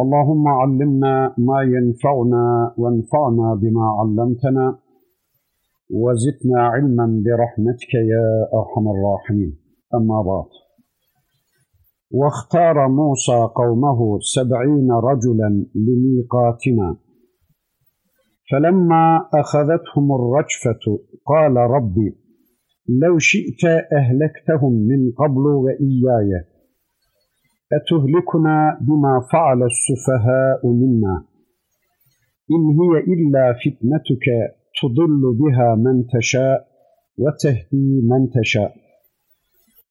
اللهم علمنا ما ينفعنا وانفعنا بما علمتنا وزدنا علما برحمتك يا أرحم الراحمين. أما بعد. واختار موسى قومه سبعين رجلا لميقاتنا. فلما أخذتهم الرجفة قال ربي لو شئت أهلكتهم من قبل وإياي. أتهلكنا بما فعل السفهاء منا؟ إن هي إلا فتنتك تضل بها من تشاء وتهدي من تشاء.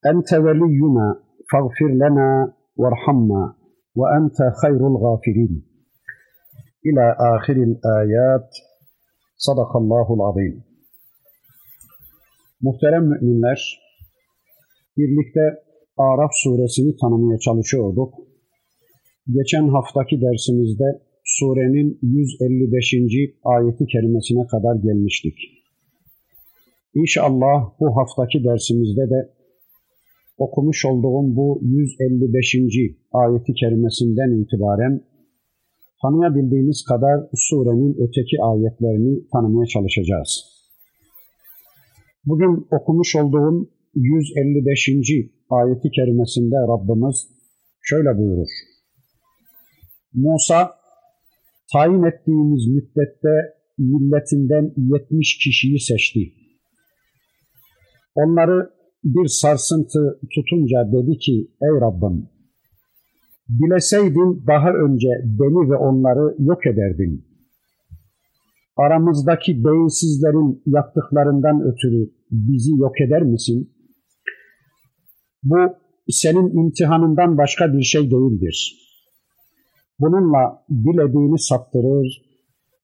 أنت ولينا فاغفر لنا وارحمنا وأنت خير الغافرين. إلى آخر الآيات. صدق الله العظيم. Muhterem müminler, birlikte Araf suresini tanımaya çalışıyorduk. Geçen haftaki dersimizde surenin 155. ayeti kerimesine kadar gelmiştik. İnşallah bu haftaki dersimizde de okumuş olduğum bu 155. ayeti kerimesinden itibaren tanıyabildiğimiz kadar surenin öteki ayetlerini tanımaya çalışacağız. Bugün okumuş olduğum 155. ayeti kerimesinde Rabbimiz şöyle buyurur. Musa, tayin ettiğimiz müddette milletinden 70 kişiyi seçti. Onları bir sarsıntı tutunca dedi ki, ey Rabbim, dileseydin daha önce beni ve onları yok ederdin. Aramızdaki beyinsizlerin yaptıklarından ötürü bizi yok eder misin? Bu senin imtihanından başka bir şey değildir. Bununla dilediğini saptırır,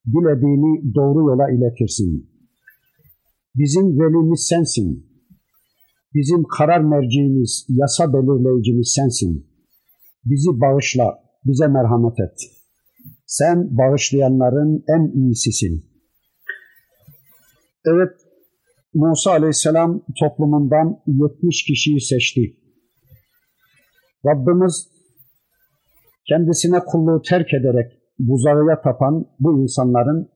dilediğini doğru yola iletirsin. Bizim velimiz sensin. Bizim karar merciğimiz, yasa belirleyicimiz sensin. Bizi bağışla, bize merhamet et. Sen bağışlayanların en iyisisin. Evet, Musa aleyhisselam toplumundan 70 kişiyi seçti. Rabbimiz kendisine kulluğu terk ederek buzağıya tapan bu insanların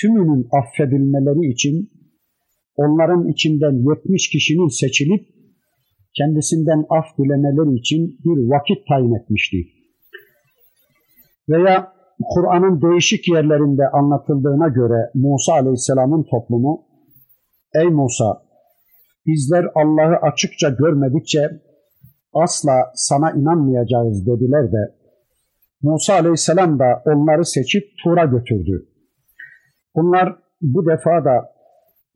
tümünün affedilmeleri için onların içinden 70 kişinin seçilip kendisinden af dilemeleri için bir vakit tayin etmişti. Veya Kur'an'ın değişik yerlerinde anlatıldığına göre Musa Aleyhisselam'ın toplumu Ey Musa bizler Allah'ı açıkça görmedikçe asla sana inanmayacağız dediler de Musa Aleyhisselam da onları seçip Tur'a götürdü. Bunlar bu defa da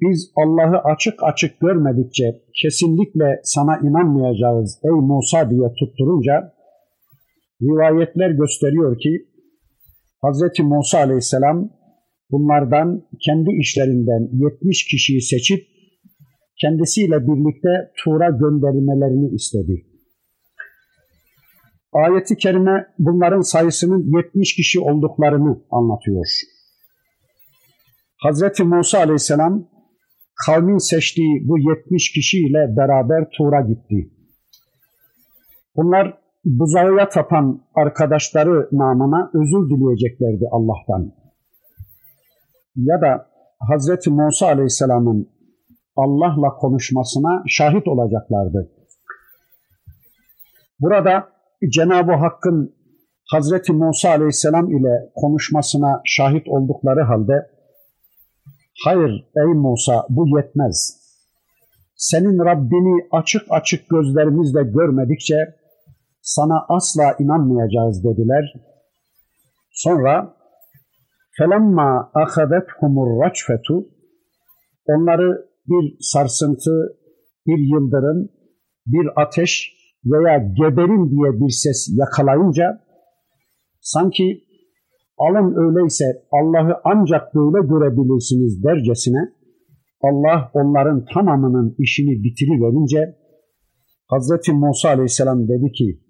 biz Allah'ı açık açık görmedikçe kesinlikle sana inanmayacağız ey Musa diye tutturunca rivayetler gösteriyor ki Hz. Musa aleyhisselam bunlardan kendi işlerinden 70 kişiyi seçip kendisiyle birlikte Tur'a gönderilmelerini istedi. Ayeti kerime bunların sayısının 70 kişi olduklarını anlatıyor. Hz. Musa aleyhisselam kavmin seçtiği bu 70 kişiyle beraber Tur'a gitti. Bunlar buzağıya tapan arkadaşları namına özür dileyeceklerdi Allah'tan. Ya da Hazreti Musa Aleyhisselam'ın Allah'la konuşmasına şahit olacaklardı. Burada Cenab-ı Hakk'ın Hazreti Musa Aleyhisselam ile konuşmasına şahit oldukları halde hayır ey Musa bu yetmez. Senin Rabbini açık açık gözlerimizle görmedikçe sana asla inanmayacağız dediler. Sonra felemma ahadethumur raçfetu onları bir sarsıntı, bir yıldırım, bir ateş veya geberin diye bir ses yakalayınca sanki alın öyleyse Allah'ı ancak böyle görebilirsiniz dercesine Allah onların tamamının işini bitiriverince Hazreti Musa Aleyhisselam dedi ki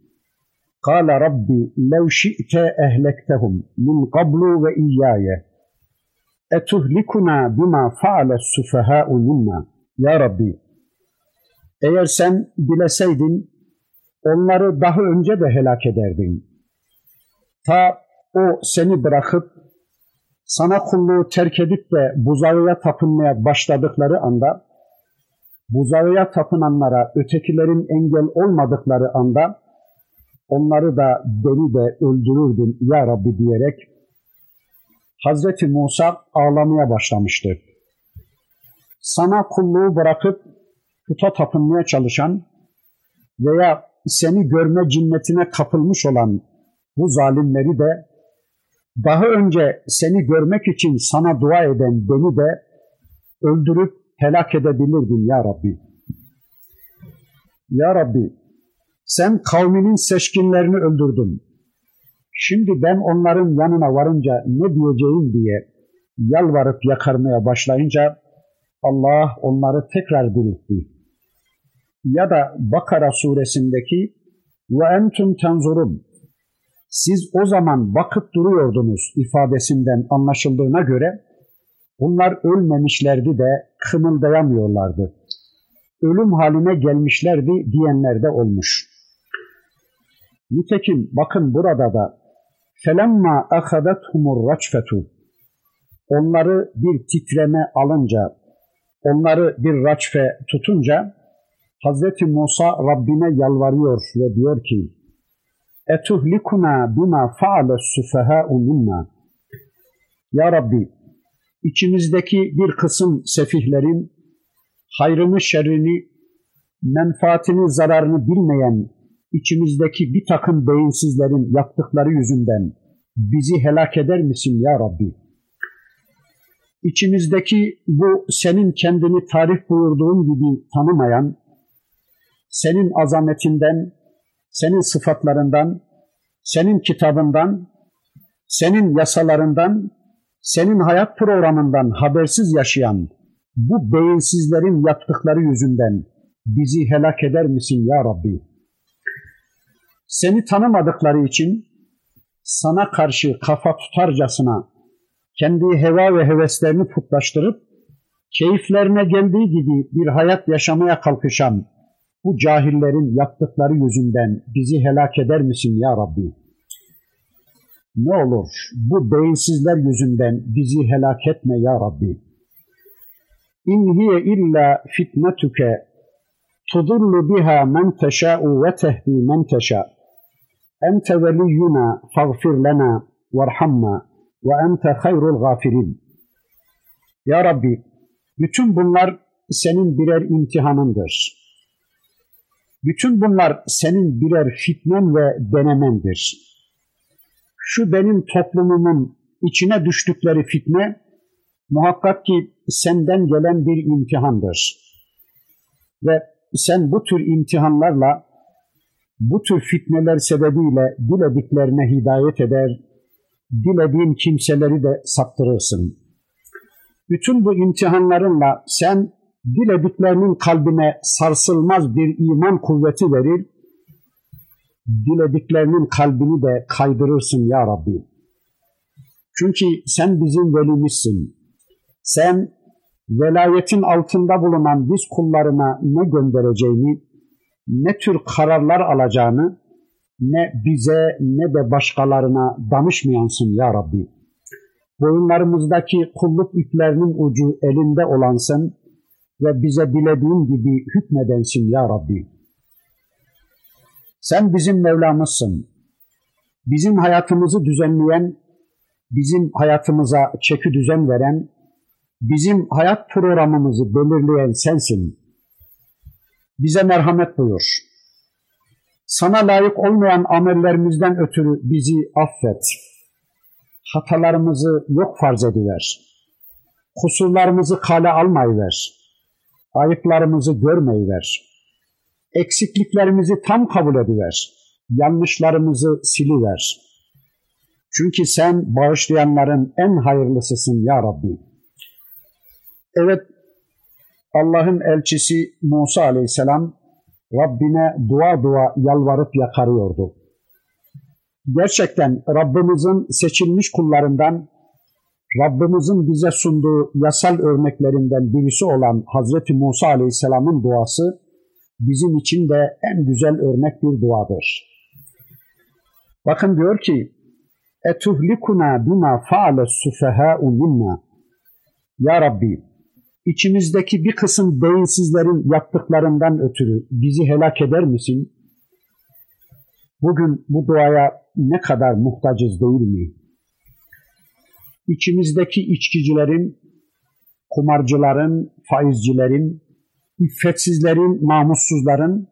Rabbi lev şi'te ehlektehum min qablu ve iyyaye etuhlikuna bima faale sufehâ'u minna Ya Rabbi eğer sen dileseydin onları daha önce de helak ederdin. Ta o seni bırakıp sana kulluğu terk edip de buzağıya tapınmaya başladıkları anda buzağıya tapınanlara ötekilerin engel olmadıkları anda onları da beni de öldürürdün ya Rabbi diyerek Hazreti Musa ağlamaya başlamıştı. Sana kulluğu bırakıp puta tapınmaya çalışan veya seni görme cinnetine kapılmış olan bu zalimleri de daha önce seni görmek için sana dua eden beni de öldürüp helak edebilirdin ya Rabbi. Ya Rabbi sen kavminin seçkinlerini öldürdün. Şimdi ben onların yanına varınca ne diyeceğim diye yalvarıp yakarmaya başlayınca Allah onları tekrar diriltti. Ya da Bakara suresindeki ve entum tenzurun siz o zaman bakıp duruyordunuz ifadesinden anlaşıldığına göre bunlar ölmemişlerdi de kımıldayamıyorlardı. Ölüm haline gelmişlerdi diyenler de olmuş. Nitekim bakın burada da felemma akadathumur raçfetu onları bir titreme alınca onları bir raçfe tutunca Hazreti Musa Rabbine yalvarıyor ve diyor ki etuhlikuna bima faale sufehâ'u minna. Ya Rabbi içimizdeki bir kısım sefihlerin hayrını şerrini menfaatini zararını bilmeyen içimizdeki bir takım beyinsizlerin yaptıkları yüzünden bizi helak eder misin ya Rabbi? İçimizdeki bu senin kendini tarif buyurduğun gibi tanımayan, senin azametinden, senin sıfatlarından, senin kitabından, senin yasalarından, senin hayat programından habersiz yaşayan bu beyinsizlerin yaptıkları yüzünden bizi helak eder misin ya Rabbi? Seni tanımadıkları için sana karşı kafa tutarcasına kendi heva ve heveslerini putlaştırıp keyiflerine geldiği gibi bir hayat yaşamaya kalkışan bu cahillerin yaptıkları yüzünden bizi helak eder misin ya Rabbi? Ne olur bu beyinsizler yüzünden bizi helak etme ya Rabbi. İn hiye illa fitnetuke tudullu biha men teşâ'u ve tehdi men teşâ. Ente veliyyuna fagfir lena varhamna ve ente hayrul gafirin. Ya Rabbi, bütün bunlar senin birer imtihanındır. Bütün bunlar senin birer fitnen ve denemendir. Şu benim toplumumun içine düştükleri fitne muhakkak ki senden gelen bir imtihandır. Ve sen bu tür imtihanlarla, bu tür fitneler sebebiyle dilediklerine hidayet eder, dilediğin kimseleri de saptırırsın. Bütün bu imtihanlarınla sen dilediklerinin kalbine sarsılmaz bir iman kuvveti verir, dilediklerinin kalbini de kaydırırsın ya Rabbi. Çünkü sen bizim velimizsin. Sen velayetin altında bulunan biz kullarına ne göndereceğini, ne tür kararlar alacağını, ne bize ne de başkalarına danışmayansın ya Rabbi. Boyunlarımızdaki kulluk iplerinin ucu elinde olansın ve bize dilediğin gibi hükmedensin ya Rabbi. Sen bizim Mevlamızsın. Bizim hayatımızı düzenleyen, bizim hayatımıza çeki düzen veren, bizim hayat programımızı belirleyen sensin. Bize merhamet buyur. Sana layık olmayan amellerimizden ötürü bizi affet. Hatalarımızı yok farz ediver. Kusurlarımızı kale almayıver. Ayıplarımızı görmeyiver. eksikliklerimizi tam kabul ediver. Yanlışlarımızı siliver. Çünkü sen bağışlayanların en hayırlısısın ya Rabbi. Evet, Allah'ın elçisi Musa aleyhisselam Rabbine dua dua yalvarıp yakarıyordu. Gerçekten Rabbimizin seçilmiş kullarından, Rabbimizin bize sunduğu yasal örneklerinden birisi olan Hazreti Musa aleyhisselamın duası bizim için de en güzel örnek bir duadır. Bakın diyor ki, etuhlikuna bima faale sufehâ'u minna. Ya Rabbi, içimizdeki bir kısım beyinsizlerin yaptıklarından ötürü bizi helak eder misin? Bugün bu duaya ne kadar muhtacız değil mi? İçimizdeki içkicilerin, kumarcıların, faizcilerin, iffetsizlerin, namussuzların,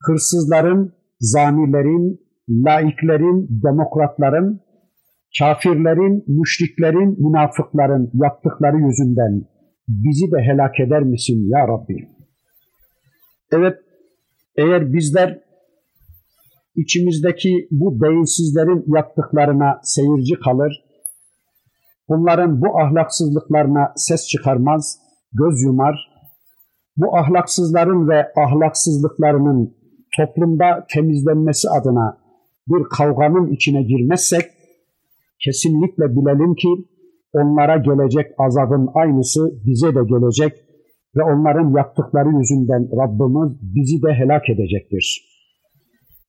hırsızların, zanilerin, laiklerin, demokratların, kafirlerin, müşriklerin, münafıkların yaptıkları yüzünden bizi de helak eder misin ya Rabbi? Evet, eğer bizler içimizdeki bu beyinsizlerin yaptıklarına seyirci kalır, bunların bu ahlaksızlıklarına ses çıkarmaz, göz yumar, bu ahlaksızların ve ahlaksızlıklarının toplumda temizlenmesi adına bir kavganın içine girmezsek, kesinlikle bilelim ki onlara gelecek azabın aynısı bize de gelecek ve onların yaptıkları yüzünden Rabbimiz bizi de helak edecektir.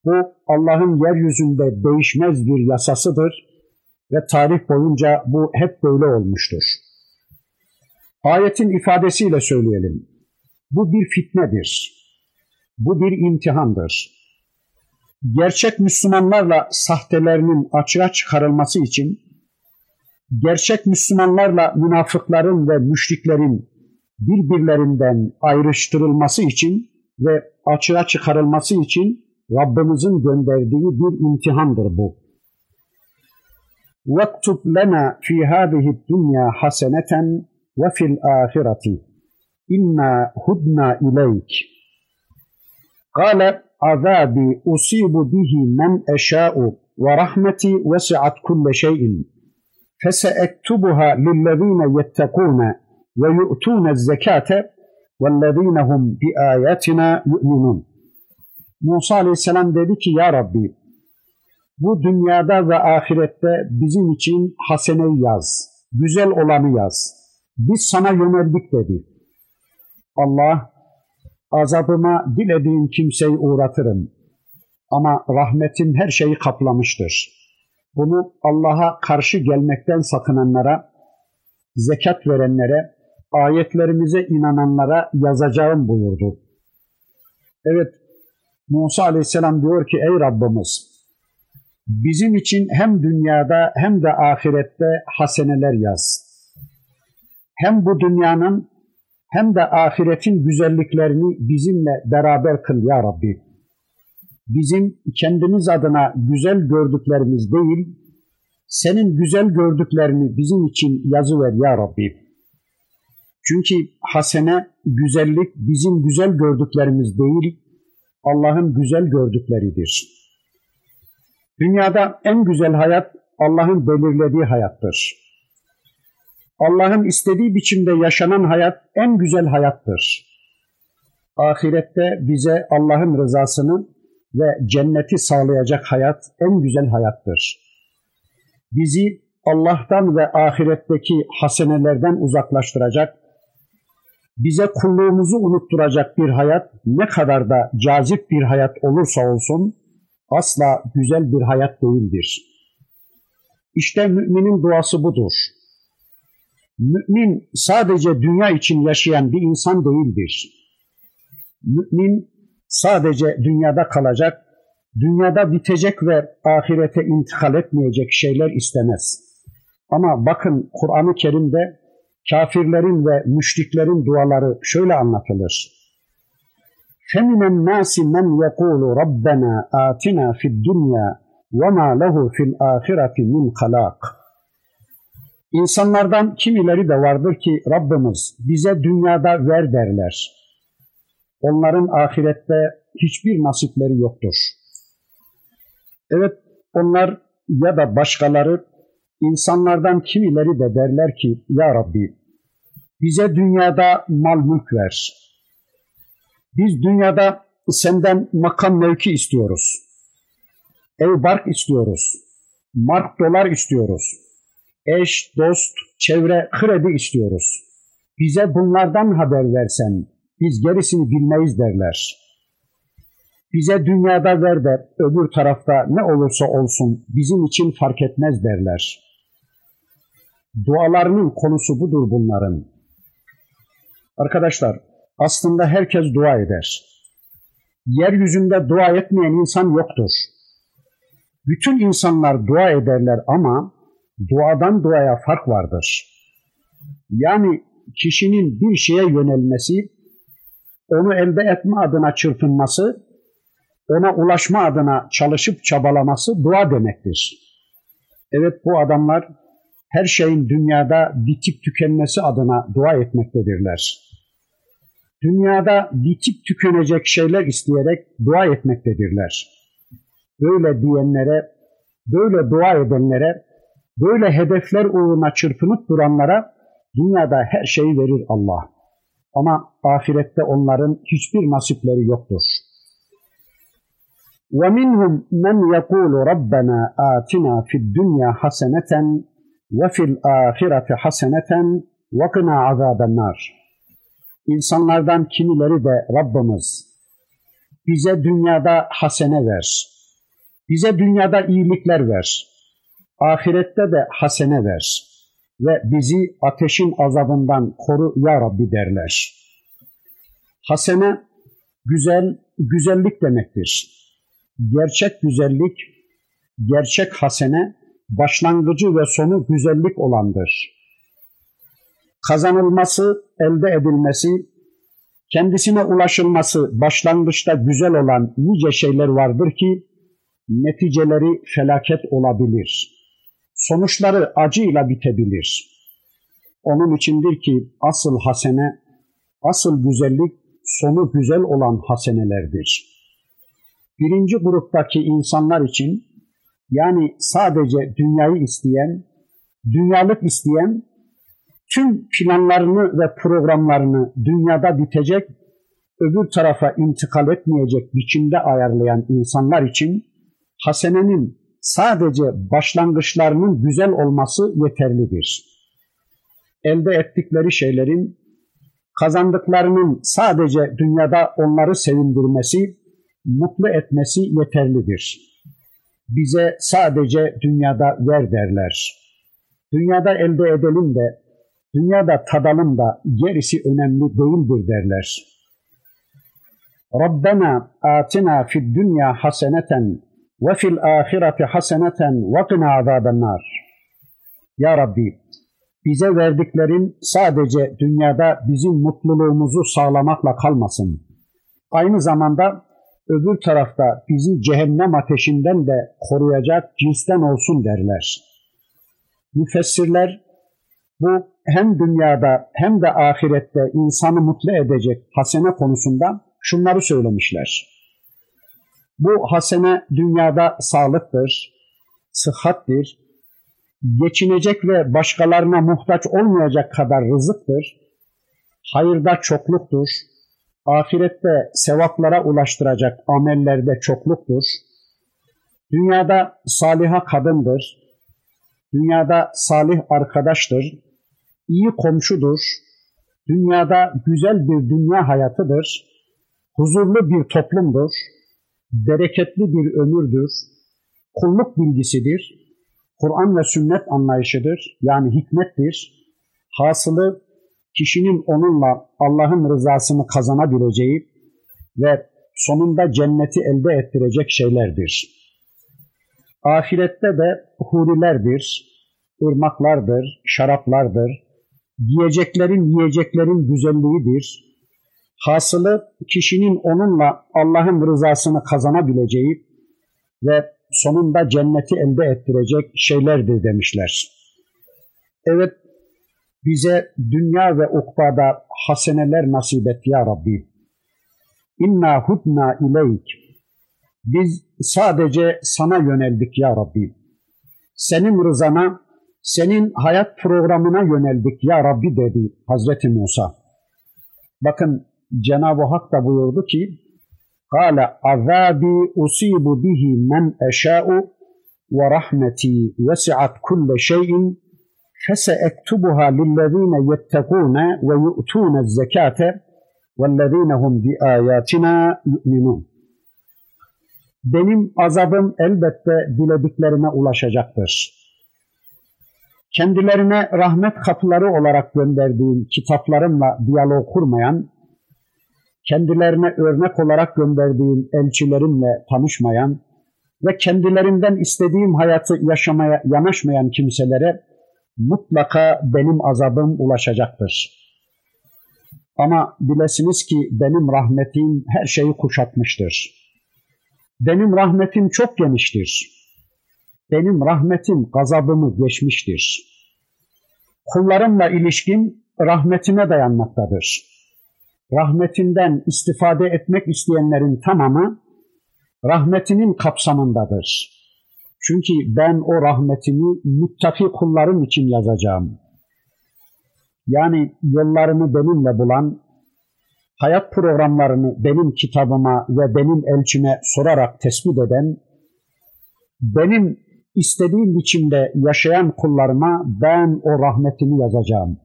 Bu Allah'ın yeryüzünde değişmez bir yasasıdır ve tarih boyunca bu hep böyle olmuştur. Ayetin ifadesiyle söyleyelim. Bu bir fitnedir. Bu bir imtihandır gerçek Müslümanlarla sahtelerinin açığa çıkarılması için gerçek Müslümanlarla münafıkların ve müşriklerin birbirlerinden ayrıştırılması için ve açığa çıkarılması için Rabbimizin gönderdiği bir imtihandır bu. وَاكْتُبْ لَنَا فِي هَذِهِ الدُّنْيَا حَسَنَةً وَفِي الْآخِرَةِ اِنَّا هُدْنَا اِلَيْكِ قَالَ azabi usibu bihi men eşâ'u ve rahmeti vesi'at kulle yettekûne ve yu'tûne zekâte vellezîne hum bi âyatina yu'minun. Musa aleyhisselam dedi ki ya Rabbi bu dünyada ve ahirette bizim için haseneyi yaz, güzel olanı yaz. Biz sana yöneldik dedi. Allah Azabıma dilediğim kimseyi uğratırım. Ama rahmetim her şeyi kaplamıştır. Bunu Allah'a karşı gelmekten sakınanlara, zekat verenlere, ayetlerimize inananlara yazacağım buyurdu. Evet, Musa aleyhisselam diyor ki ey Rabbimiz, bizim için hem dünyada hem de ahirette haseneler yaz. Hem bu dünyanın hem de ahiretin güzelliklerini bizimle beraber kıl ya Rabbi. Bizim kendimiz adına güzel gördüklerimiz değil, senin güzel gördüklerini bizim için yazıver ya Rabbi. Çünkü hasene, güzellik bizim güzel gördüklerimiz değil, Allah'ın güzel gördükleridir. Dünyada en güzel hayat Allah'ın belirlediği hayattır. Allah'ın istediği biçimde yaşanan hayat en güzel hayattır. Ahirette bize Allah'ın rızasını ve cenneti sağlayacak hayat en güzel hayattır. Bizi Allah'tan ve ahiretteki hasenelerden uzaklaştıracak, bize kulluğumuzu unutturacak bir hayat ne kadar da cazip bir hayat olursa olsun asla güzel bir hayat değildir. İşte müminin duası budur. Mümin sadece dünya için yaşayan bir insan değildir. Mümin sadece dünyada kalacak, dünyada bitecek ve ahirete intikal etmeyecek şeyler istemez. Ama bakın Kur'an-ı Kerim'de kafirlerin ve müşriklerin duaları şöyle anlatılır. فَمِنَ النَّاسِ مَنْ يَقُولُ رَبَّنَا آتِنَا فِي الدُّنْيَا وَمَا لَهُ فِي الْآخِرَةِ مِنْ خَلَاقٍ İnsanlardan kimileri de vardır ki Rabbimiz bize dünyada ver derler. Onların ahirette hiçbir nasipleri yoktur. Evet onlar ya da başkaları insanlardan kimileri de derler ki Ya Rabbi bize dünyada mal mülk ver. Biz dünyada senden makam mevki istiyoruz. Ev bark istiyoruz. Mark dolar istiyoruz. Eş, dost, çevre, kredi istiyoruz. Bize bunlardan haber versen biz gerisini bilmeyiz derler. Bize dünyada ver de öbür tarafta ne olursa olsun bizim için fark etmez derler. Dualarının konusu budur bunların. Arkadaşlar aslında herkes dua eder. Yeryüzünde dua etmeyen insan yoktur. Bütün insanlar dua ederler ama duadan duaya fark vardır. Yani kişinin bir şeye yönelmesi, onu elde etme adına çırpınması, ona ulaşma adına çalışıp çabalaması dua demektir. Evet bu adamlar her şeyin dünyada bitip tükenmesi adına dua etmektedirler. Dünyada bitip tükenecek şeyler isteyerek dua etmektedirler. Böyle diyenlere, böyle dua edenlere, böyle hedefler uğruna çırpınıp duranlara dünyada her şeyi verir Allah. Ama ahirette onların hiçbir nasipleri yoktur. وَمِنْهُمْ مَنْ يَقُولُ رَبَّنَا آتِنَا فِي الدُّنْيَا حَسَنَةً وَفِي الْآخِرَةِ حَسَنَةً وَقِنَا عَذَابَ النَّارِ İnsanlardan kimileri de Rabbimiz bize dünyada hasene ver. Bize dünyada iyilikler ver. Ahirette de hasene ver. Ve bizi ateşin azabından koru ya Rabbi derler. Hasene güzel, güzellik demektir. Gerçek güzellik, gerçek hasene başlangıcı ve sonu güzellik olandır. Kazanılması, elde edilmesi, kendisine ulaşılması başlangıçta güzel olan nice şeyler vardır ki neticeleri felaket olabilir. Sonuçları acıyla bitebilir. Onun içindir ki asıl hasene, asıl güzellik sonu güzel olan hasenelerdir. Birinci gruptaki insanlar için yani sadece dünyayı isteyen, dünyalık isteyen, tüm planlarını ve programlarını dünyada bitecek, öbür tarafa intikal etmeyecek biçimde ayarlayan insanlar için hasenenin sadece başlangıçlarının güzel olması yeterlidir. Elde ettikleri şeylerin kazandıklarının sadece dünyada onları sevindirmesi, mutlu etmesi yeterlidir bize sadece dünyada ver derler. Dünyada elde edelim de, dünyada tadalım da gerisi önemli değildir derler. Rabbena atina fid dünya haseneten ve fil ahireti haseneten ve qina azabennar. Ya Rabbi, bize verdiklerin sadece dünyada bizim mutluluğumuzu sağlamakla kalmasın. Aynı zamanda öbür tarafta bizi cehennem ateşinden de koruyacak cinsten olsun derler. Müfessirler bu hem dünyada hem de ahirette insanı mutlu edecek hasene konusunda şunları söylemişler. Bu hasene dünyada sağlıktır, sıhhattir, geçinecek ve başkalarına muhtaç olmayacak kadar rızıktır, hayırda çokluktur, ahirette sevaplara ulaştıracak amellerde çokluktur. Dünyada saliha kadındır. Dünyada salih arkadaştır. iyi komşudur. Dünyada güzel bir dünya hayatıdır. Huzurlu bir toplumdur. Bereketli bir ömürdür. Kulluk bilgisidir. Kur'an ve sünnet anlayışıdır. Yani hikmettir. Hasılı kişinin onunla Allah'ın rızasını kazanabileceği ve sonunda cenneti elde ettirecek şeylerdir. Ahirette de hurilerdir, ırmaklardır, şaraplardır, yiyeceklerin yiyeceklerin güzelliğidir. Hasılı kişinin onunla Allah'ın rızasını kazanabileceği ve sonunda cenneti elde ettirecek şeylerdir demişler. Evet bize dünya ve ukbada haseneler nasip et ya Rabbi. İnna hudna ileyk. Biz sadece sana yöneldik ya Rabbi. Senin rızana, senin hayat programına yöneldik ya Rabbi dedi Hazreti Musa. Bakın Cenab-ı Hak da buyurdu ki, قال عذابي أصيب به من أشاء ورحمتي وسعت كل شيء فسأكتبها للذين يتقون ويؤتون الزكاة والذين هم بآياتنا يؤمنون Benim azabım elbette dilediklerine ulaşacaktır. Kendilerine rahmet kapıları olarak gönderdiğim kitaplarımla diyalog kurmayan, kendilerine örnek olarak gönderdiğim elçilerimle tanışmayan ve kendilerinden istediğim hayatı yaşamaya yanaşmayan kimselere mutlaka benim azabım ulaşacaktır. Ama bilesiniz ki benim rahmetim her şeyi kuşatmıştır. Benim rahmetim çok geniştir. Benim rahmetim gazabımı geçmiştir. Kullarımla ilişkim rahmetime dayanmaktadır. Rahmetinden istifade etmek isteyenlerin tamamı rahmetinin kapsamındadır. Çünkü ben o rahmetimi muttaki kullarım için yazacağım. Yani yollarını benimle bulan, hayat programlarını benim kitabıma ve benim elçime sorarak tespit eden, benim istediğim biçimde yaşayan kullarıma ben o rahmetimi yazacağım.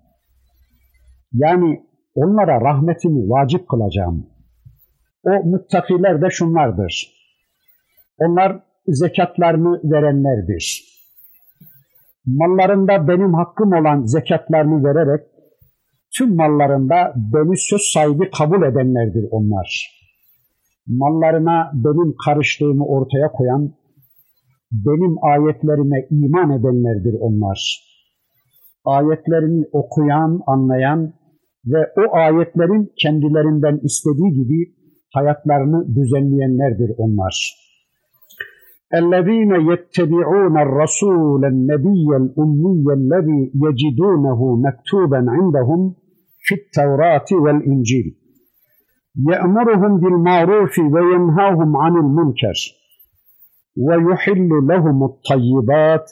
Yani onlara rahmetimi vacip kılacağım. O muttakiler de şunlardır. Onlar zekatlarını verenlerdir. Mallarında benim hakkım olan zekatlarını vererek tüm mallarında beni söz sahibi kabul edenlerdir onlar. Mallarına benim karıştığımı ortaya koyan, benim ayetlerime iman edenlerdir onlar. Ayetlerimi okuyan, anlayan ve o ayetlerin kendilerinden istediği gibi hayatlarını düzenleyenlerdir onlar. الذين يتبعون الرسول النبي الأمي الذي يجدونه مكتوبا عندهم في التوراة والإنجيل يأمرهم بالمعروف وينهاهم عن المنكر ويحل لهم الطيبات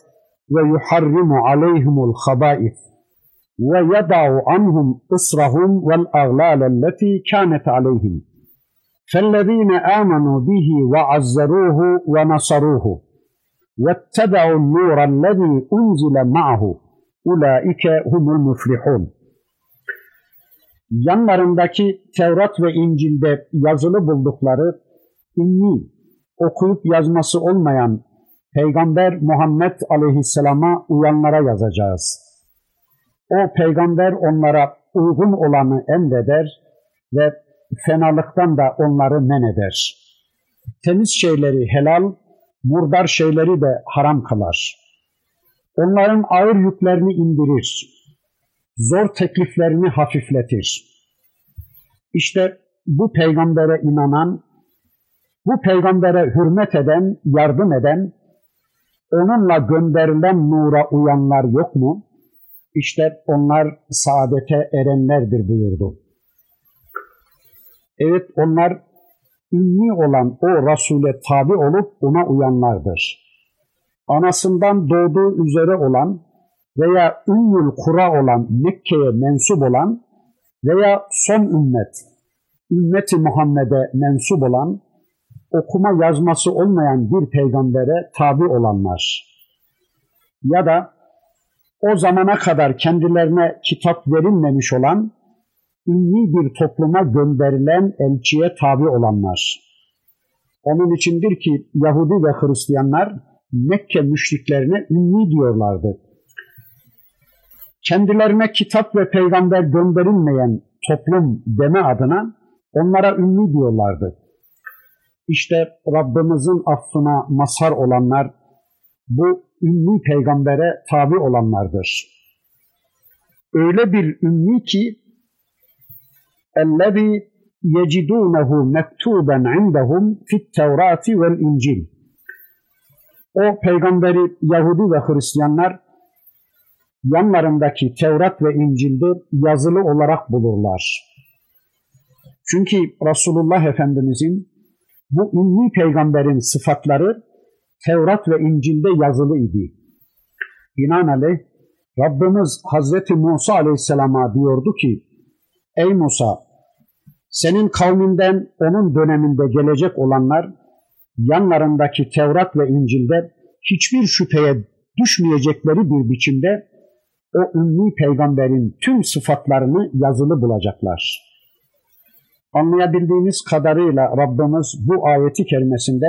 ويحرم عليهم الخبائث ويضع عنهم إصرهم والأغلال التي كانت عليهم فالذين آمنوا به وعزروه ونصروه واتبعوا النور الذي أنزل معه أولئك هم المفلحون yanlarındaki Tevrat ve İncil'de yazılı buldukları ümmi, okuyup yazması olmayan Peygamber Muhammed Aleyhisselam'a uyanlara yazacağız. O peygamber onlara uygun olanı emreder ve fenalıktan da onları men eder. Temiz şeyleri helal, murdar şeyleri de haram kılar. Onların ağır yüklerini indirir. Zor tekliflerini hafifletir. İşte bu peygambere inanan, bu peygambere hürmet eden, yardım eden, onunla gönderilen nura uyanlar yok mu? İşte onlar saadete erenlerdir buyurdu. Evet onlar ümmi olan o Resul'e tabi olup ona uyanlardır. Anasından doğduğu üzere olan veya Ümmül Kura olan Mekke'ye mensup olan veya son ümmet, ümmeti Muhammed'e mensup olan, okuma yazması olmayan bir peygambere tabi olanlar ya da o zamana kadar kendilerine kitap verilmemiş olan ünlü bir topluma gönderilen elçiye tabi olanlar. Onun içindir ki Yahudi ve Hristiyanlar Mekke müşriklerine ünlü diyorlardı. Kendilerine kitap ve peygamber gönderilmeyen toplum deme adına onlara ünlü diyorlardı. İşte Rabbimizin affına mazhar olanlar bu ünlü peygambere tabi olanlardır. Öyle bir ünlü ki اَلَّذ۪ي يَجِدُونَهُ مَكْتُوبًا عِنْدَهُمْ فِي التَّوْرَاتِ وَالْاِنْجِيلِ O peygamberi Yahudi ve Hristiyanlar yanlarındaki Tevrat ve İncil'de yazılı olarak bulurlar. Çünkü Resulullah Efendimizin bu ümmi peygamberin sıfatları Tevrat ve İncil'de yazılı idi. Binaenaleyh Rabbimiz Hazreti Musa Aleyhisselam'a diyordu ki Ey Musa senin kavminden onun döneminde gelecek olanlar yanlarındaki Tevrat ve İncil'de hiçbir şüpheye düşmeyecekleri bir biçimde o ümmi peygamberin tüm sıfatlarını yazılı bulacaklar. Anlayabildiğimiz kadarıyla Rabbimiz bu ayeti kerimesinde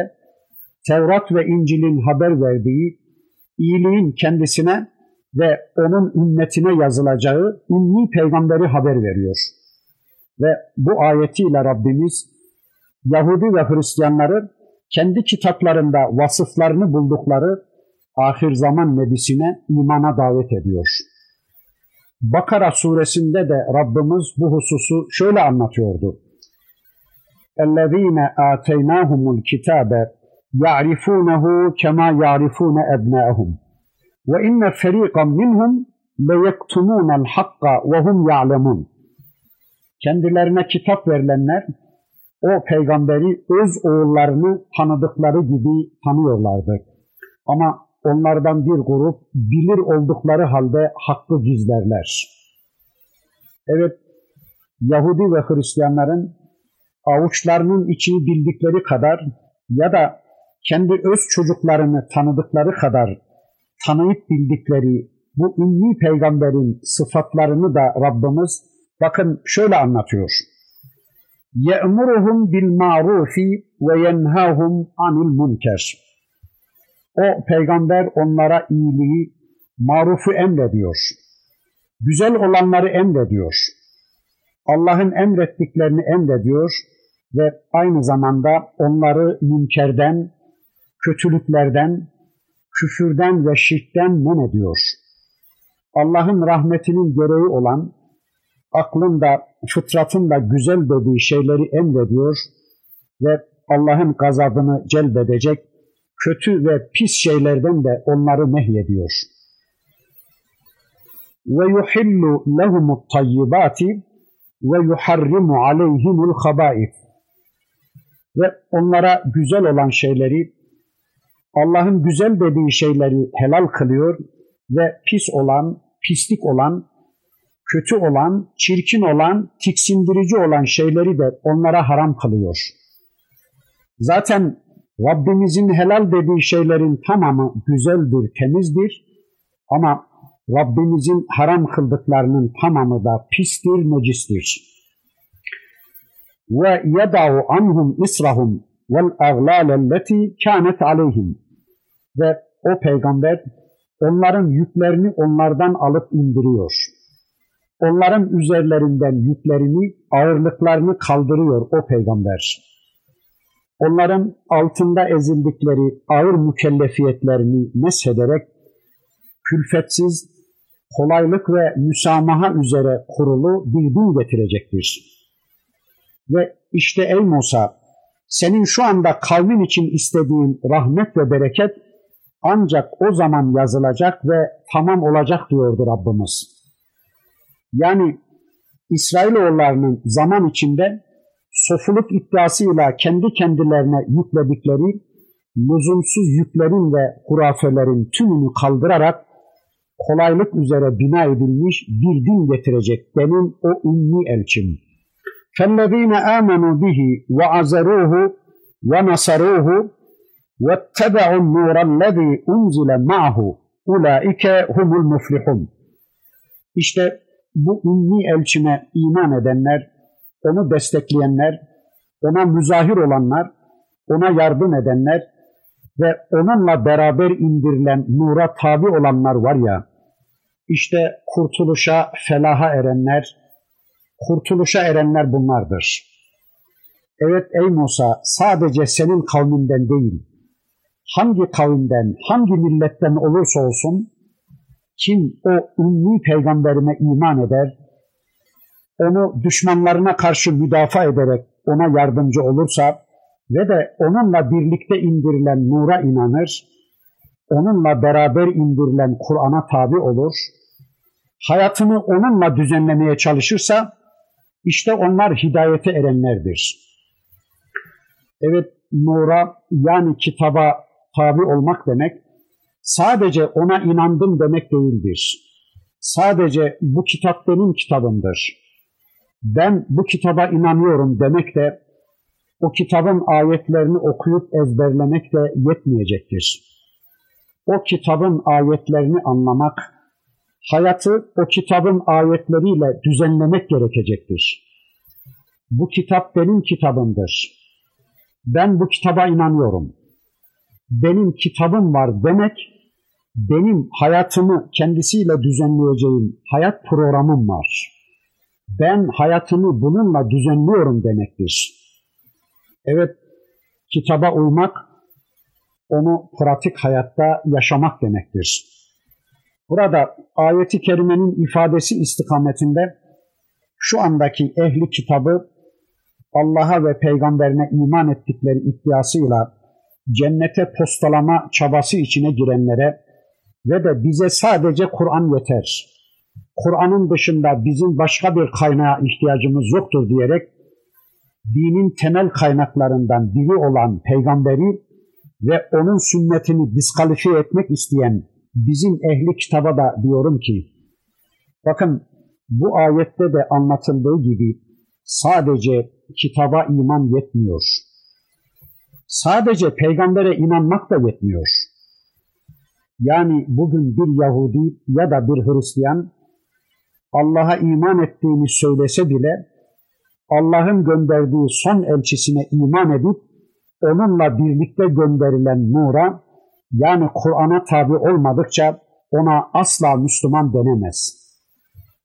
Tevrat ve İncil'in haber verdiği iyiliğin kendisine ve onun ümmetine yazılacağı ümmi peygamberi haber veriyor. Ve bu ayetiyle Rabbimiz Yahudi ve Hristiyanları kendi kitaplarında vasıflarını buldukları ahir zaman nebisine imana davet ediyor. Bakara suresinde de Rabbimiz bu hususu şöyle anlatıyordu. اَلَّذ۪ينَ آتَيْنَاهُمُ الْكِتَابَ يَعْرِفُونَهُ كَمَا يَعْرِفُونَ أَبْنَاءَهُمْ وَاِنَّ فَر۪يقًا مِنْهُمْ لَيَكْتُمُونَ الْحَقَّ وَهُمْ يَعْلَمُونَ Kendilerine kitap verilenler o peygamberi öz oğullarını tanıdıkları gibi tanıyorlardı. Ama onlardan bir grup bilir oldukları halde hakkı gizlerler. Evet, Yahudi ve Hristiyanların avuçlarının içini bildikleri kadar ya da kendi öz çocuklarını tanıdıkları kadar tanıyıp bildikleri bu ünlü peygamberin sıfatlarını da Rabbimiz bakın şöyle anlatıyor. يَأْمُرُهُمْ بِالْمَعْرُوفِ وَيَنْهَاهُمْ عَنِ الْمُنْكَرِ O peygamber onlara iyiliği, marufu emrediyor. Güzel olanları emrediyor. Allah'ın emrettiklerini emrediyor ve aynı zamanda onları münkerden, kötülüklerden, küfürden ve şirkten men ediyor. Allah'ın rahmetinin gereği olan, aklın da, fıtratın da güzel dediği şeyleri emrediyor ve Allah'ın gazabını celbedecek kötü ve pis şeylerden de onları nehyediyor. Ve yuhillu lehumut tayyibati ve yuharrimu aleyhimul habaif ve onlara güzel olan şeyleri Allah'ın güzel dediği şeyleri helal kılıyor ve pis olan, pislik olan, kötü olan, çirkin olan, tiksindirici olan şeyleri de onlara haram kılıyor. Zaten Rabbimizin helal dediği şeylerin tamamı güzeldir, temizdir ama Rabbimizin haram kıldıklarının tamamı da pistir, necistir. Ve yeda'u anhum israhum vel aglâlelleti kânet aleyhim. Ve o peygamber onların yüklerini onlardan alıp indiriyor. Onların üzerlerinden yüklerini, ağırlıklarını kaldırıyor o peygamber. Onların altında ezildikleri ağır mükellefiyetlerini meshederek külfetsiz, kolaylık ve müsamaha üzere kurulu bir din getirecektir. Ve işte ey Musa, senin şu anda kavmin için istediğin rahmet ve bereket ancak o zaman yazılacak ve tamam olacak diyordu Rabbimiz. Yani İsrailoğullarının zaman içinde sofuluk iddiasıyla kendi kendilerine yükledikleri lüzumsuz yüklerin ve hurafelerin tümünü kaldırarak kolaylık üzere bina edilmiş bir din getirecek benim o ünlü elçim. فَالَّذ۪ينَ آمَنُوا بِهِ وَعَزَرُوهُ وَنَصَرُوهُ وَاتَّبَعُوا النُّورَ الَّذ۪ي اُنْزِلَ مَعَهُ اُولَٰئِكَ هُمُ الْمُفْلِحُونَ İşte bu ünlü elçime iman edenler, onu destekleyenler, ona müzahir olanlar, ona yardım edenler ve onunla beraber indirilen nura tabi olanlar var ya, işte kurtuluşa, felaha erenler, kurtuluşa erenler bunlardır. Evet ey Musa sadece senin kavminden değil, hangi kavimden, hangi milletten olursa olsun, kim o ünlü peygamberime iman eder, onu düşmanlarına karşı müdafaa ederek ona yardımcı olursa ve de onunla birlikte indirilen nura inanır, onunla beraber indirilen Kur'an'a tabi olur, hayatını onunla düzenlemeye çalışırsa İşte onlar hidayete erenlerdir. Evet, nura yani kitaba tabi olmak demek, sadece ona inandım demek değildir. Sadece bu kitap benim kitabımdır. Ben bu kitaba inanıyorum demek de o kitabın ayetlerini okuyup ezberlemek de yetmeyecektir. O kitabın ayetlerini anlamak, hayatı o kitabın ayetleriyle düzenlemek gerekecektir. Bu kitap benim kitabımdır. Ben bu kitaba inanıyorum. Benim kitabım var demek, benim hayatımı kendisiyle düzenleyeceğim hayat programım var. Ben hayatımı bununla düzenliyorum demektir. Evet, kitaba uymak, onu pratik hayatta yaşamak demektir. Burada ayeti kerimenin ifadesi istikametinde şu andaki ehli kitabı Allah'a ve peygamberine iman ettikleri iddiasıyla cennete postalama çabası içine girenlere ve de bize sadece Kur'an yeter. Kur'an'ın dışında bizim başka bir kaynağa ihtiyacımız yoktur diyerek dinin temel kaynaklarından biri olan peygamberi ve onun sünnetini diskalifiye etmek isteyen bizim ehli kitaba da diyorum ki bakın bu ayette de anlatıldığı gibi sadece kitaba iman yetmiyor. Sadece peygambere inanmak da yetmiyor. Yani bugün bir Yahudi ya da bir Hristiyan Allah'a iman ettiğini söylese bile Allah'ın gönderdiği son elçisine iman edip onunla birlikte gönderilen nura yani Kur'an'a tabi olmadıkça ona asla Müslüman denemez.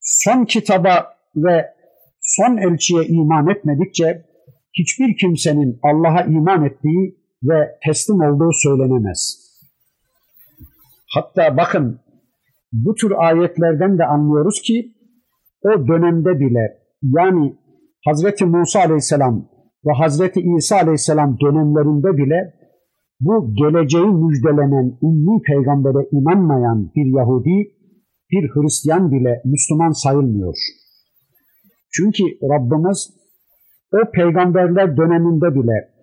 Son kitaba ve son elçiye iman etmedikçe hiçbir kimsenin Allah'a iman ettiği ve teslim olduğu söylenemez. Hatta bakın bu tür ayetlerden de anlıyoruz ki o dönemde bile yani Hazreti Musa Aleyhisselam ve Hazreti İsa Aleyhisselam dönemlerinde bile bu geleceği müjdelenen ünlü peygambere inanmayan bir Yahudi, bir Hristiyan bile Müslüman sayılmıyor. Çünkü Rabbimiz o peygamberler döneminde bile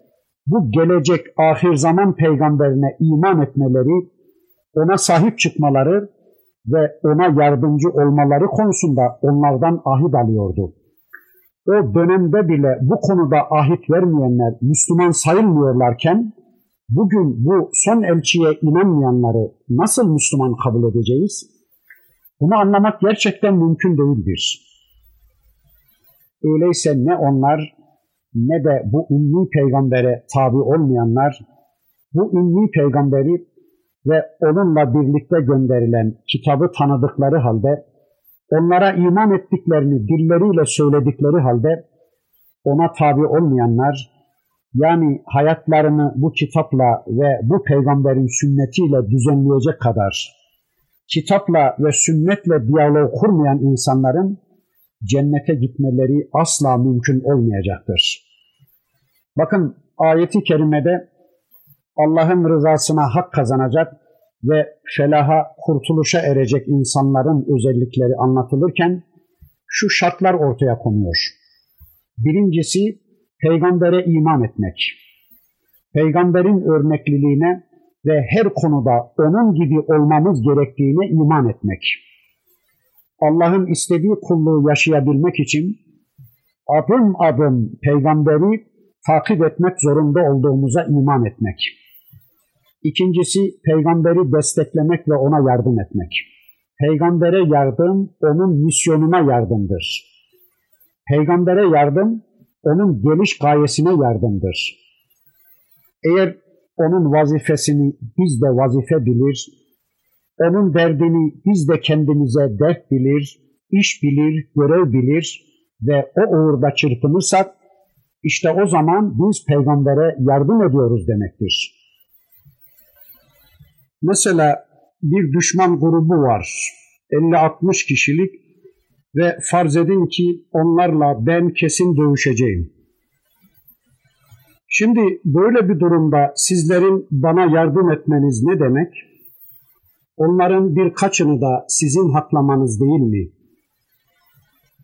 bu gelecek ahir zaman peygamberine iman etmeleri, ona sahip çıkmaları ve ona yardımcı olmaları konusunda onlardan ahit alıyordu. O dönemde bile bu konuda ahit vermeyenler Müslüman sayılmıyorlarken bugün bu son elçiye inanmayanları nasıl Müslüman kabul edeceğiz? Bunu anlamak gerçekten mümkün değildir. Öyleyse ne onlar ne de bu ünlü peygambere tabi olmayanlar bu ünlü peygamberi ve onunla birlikte gönderilen kitabı tanıdıkları halde onlara iman ettiklerini dilleriyle söyledikleri halde ona tabi olmayanlar yani hayatlarını bu kitapla ve bu peygamberin sünnetiyle düzenleyecek kadar kitapla ve sünnetle diyalog kurmayan insanların cennete gitmeleri asla mümkün olmayacaktır. Bakın ayeti kerimede Allah'ın rızasına hak kazanacak ve felaha, kurtuluşa erecek insanların özellikleri anlatılırken şu şartlar ortaya konuyor. Birincisi peygambere iman etmek. Peygamberin örnekliliğine ve her konuda onun gibi olmamız gerektiğine iman etmek. Allah'ın istediği kulluğu yaşayabilmek için adım adım peygamberi takip etmek zorunda olduğumuza iman etmek. İkincisi peygamberi desteklemek ve ona yardım etmek. Peygambere yardım onun misyonuna yardımdır. Peygambere yardım onun geliş gayesine yardımdır. Eğer onun vazifesini biz de vazife bilir, onun derdini biz de kendimize dert bilir, iş bilir, görev bilir ve o uğurda çırpınırsak işte o zaman biz peygambere yardım ediyoruz demektir. Mesela bir düşman grubu var. 50-60 kişilik ve farz edin ki onlarla ben kesin dövüşeceğim. Şimdi böyle bir durumda sizlerin bana yardım etmeniz ne demek? Onların birkaçını da sizin haklamanız değil mi?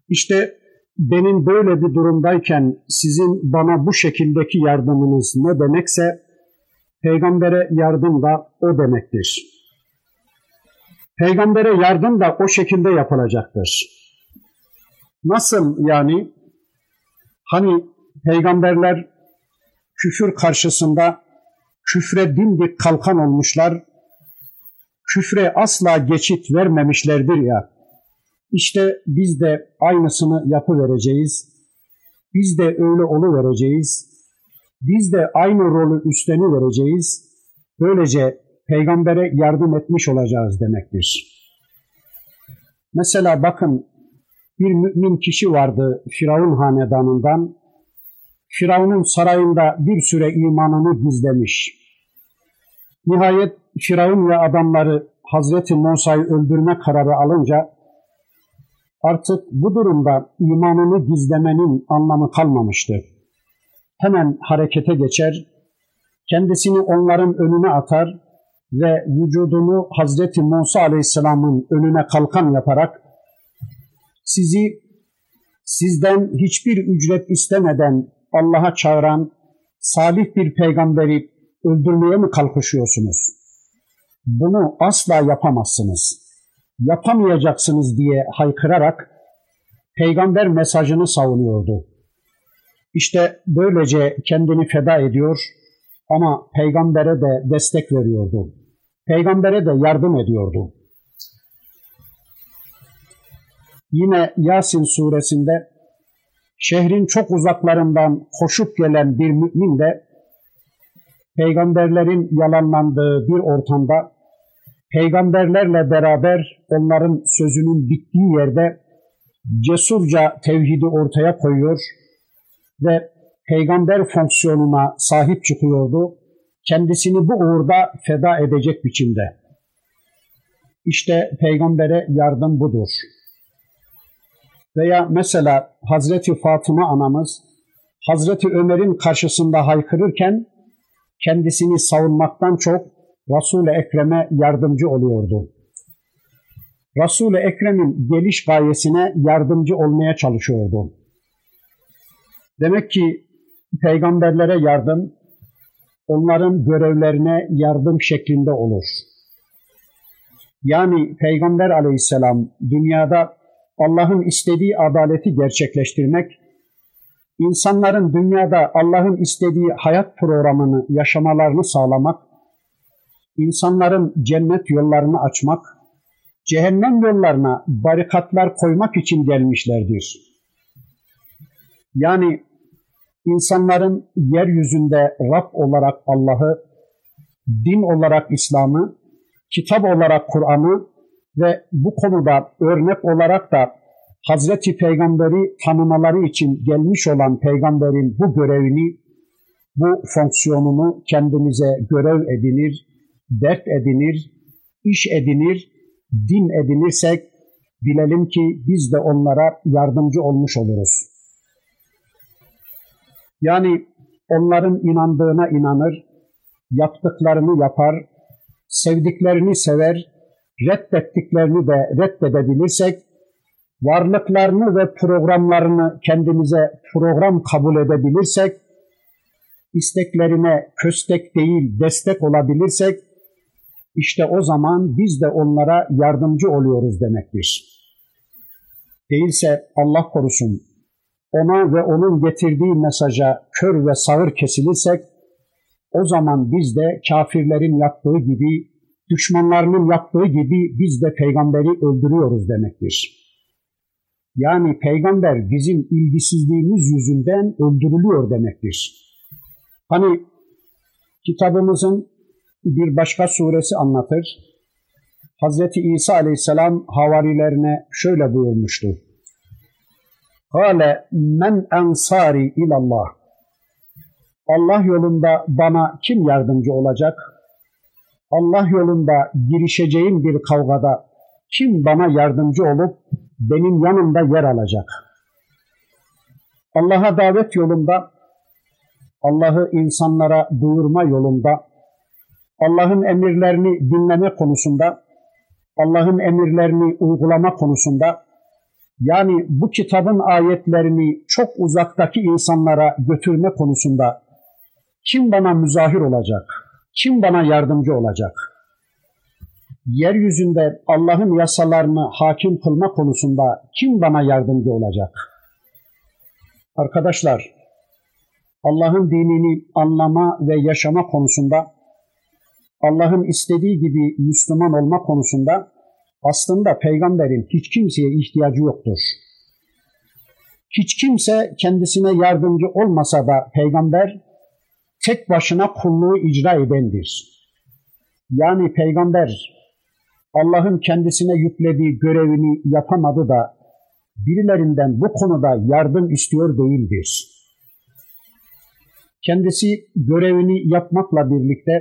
İşte benim böyle bir durumdayken sizin bana bu şekildeki yardımınız ne demekse peygambere yardım da o demektir. Peygambere yardım da o şekilde yapılacaktır. Nasıl yani? Hani peygamberler küfür karşısında küfre dimdik kalkan olmuşlar, küfre asla geçit vermemişlerdir ya. İşte biz de aynısını yapı vereceğiz. Biz de öyle olu vereceğiz. Biz de aynı rolü üstleni vereceğiz. Böylece peygambere yardım etmiş olacağız demektir. Mesela bakın bir mümin kişi vardı Firavun hanedanından. Firavun'un sarayında bir süre imanını gizlemiş. Nihayet Firavun ve adamları Hazreti Musa'yı öldürme kararı alınca artık bu durumda imanını gizlemenin anlamı kalmamıştı. Hemen harekete geçer, kendisini onların önüne atar ve vücudunu Hazreti Musa Aleyhisselam'ın önüne kalkan yaparak sizi sizden hiçbir ücret istemeden Allah'a çağıran salih bir peygamberi öldürmeye mi kalkışıyorsunuz? Bunu asla yapamazsınız. Yapamayacaksınız diye haykırarak peygamber mesajını savunuyordu. İşte böylece kendini feda ediyor ama peygambere de destek veriyordu. Peygambere de yardım ediyordu. Yine Yasin suresinde şehrin çok uzaklarından koşup gelen bir mümin de peygamberlerin yalanlandığı bir ortamda peygamberlerle beraber onların sözünün bittiği yerde cesurca tevhidi ortaya koyuyor ve peygamber fonksiyonuna sahip çıkıyordu. Kendisini bu uğurda feda edecek biçimde. İşte peygambere yardım budur. Veya mesela Hazreti Fatıma anamız Hazreti Ömer'in karşısında haykırırken kendisini savunmaktan çok Resul-i Ekrem'e yardımcı oluyordu. Resul-i Ekrem'in geliş gayesine yardımcı olmaya çalışıyordu. Demek ki peygamberlere yardım, onların görevlerine yardım şeklinde olur. Yani Peygamber aleyhisselam dünyada Allah'ın istediği adaleti gerçekleştirmek, insanların dünyada Allah'ın istediği hayat programını yaşamalarını sağlamak, insanların cennet yollarını açmak, cehennem yollarına barikatlar koymak için gelmişlerdir. Yani insanların yeryüzünde Rab olarak Allah'ı, din olarak İslam'ı, kitap olarak Kur'an'ı ve bu konuda örnek olarak da Hazreti Peygamberi tanımaları için gelmiş olan peygamberin bu görevini, bu fonksiyonunu kendimize görev edinir, dert edinir, iş edinir, din edinirsek bilelim ki biz de onlara yardımcı olmuş oluruz. Yani onların inandığına inanır, yaptıklarını yapar, sevdiklerini sever, reddettiklerini de reddedebilirsek, varlıklarını ve programlarını kendimize program kabul edebilirsek, isteklerine köstek değil destek olabilirsek, işte o zaman biz de onlara yardımcı oluyoruz demektir. Değilse Allah korusun ona ve onun getirdiği mesaja kör ve sağır kesilirsek o zaman biz de kafirlerin yaptığı gibi, düşmanlarının yaptığı gibi biz de peygamberi öldürüyoruz demektir. Yani peygamber bizim ilgisizliğimiz yüzünden öldürülüyor demektir. Hani kitabımızın bir başka suresi anlatır. Hazreti İsa aleyhisselam havarilerine şöyle buyurmuştu. Kale men ensari ilallah. Allah yolunda bana kim yardımcı olacak? Allah yolunda girişeceğim bir kavgada kim bana yardımcı olup benim yanımda yer alacak? Allah'a davet yolunda, Allah'ı insanlara duyurma yolunda, Allah'ın emirlerini dinleme konusunda, Allah'ın emirlerini uygulama konusunda yani bu kitabın ayetlerini çok uzaktaki insanlara götürme konusunda kim bana müzahir olacak? Kim bana yardımcı olacak? Yeryüzünde Allah'ın yasalarını hakim kılma konusunda kim bana yardımcı olacak? Arkadaşlar, Allah'ın dinini anlama ve yaşama konusunda, Allah'ın istediği gibi Müslüman olma konusunda aslında peygamberin hiç kimseye ihtiyacı yoktur. Hiç kimse kendisine yardımcı olmasa da peygamber tek başına kulluğu icra edendir. Yani peygamber Allah'ın kendisine yüklediği görevini yapamadı da birilerinden bu konuda yardım istiyor değildir. Kendisi görevini yapmakla birlikte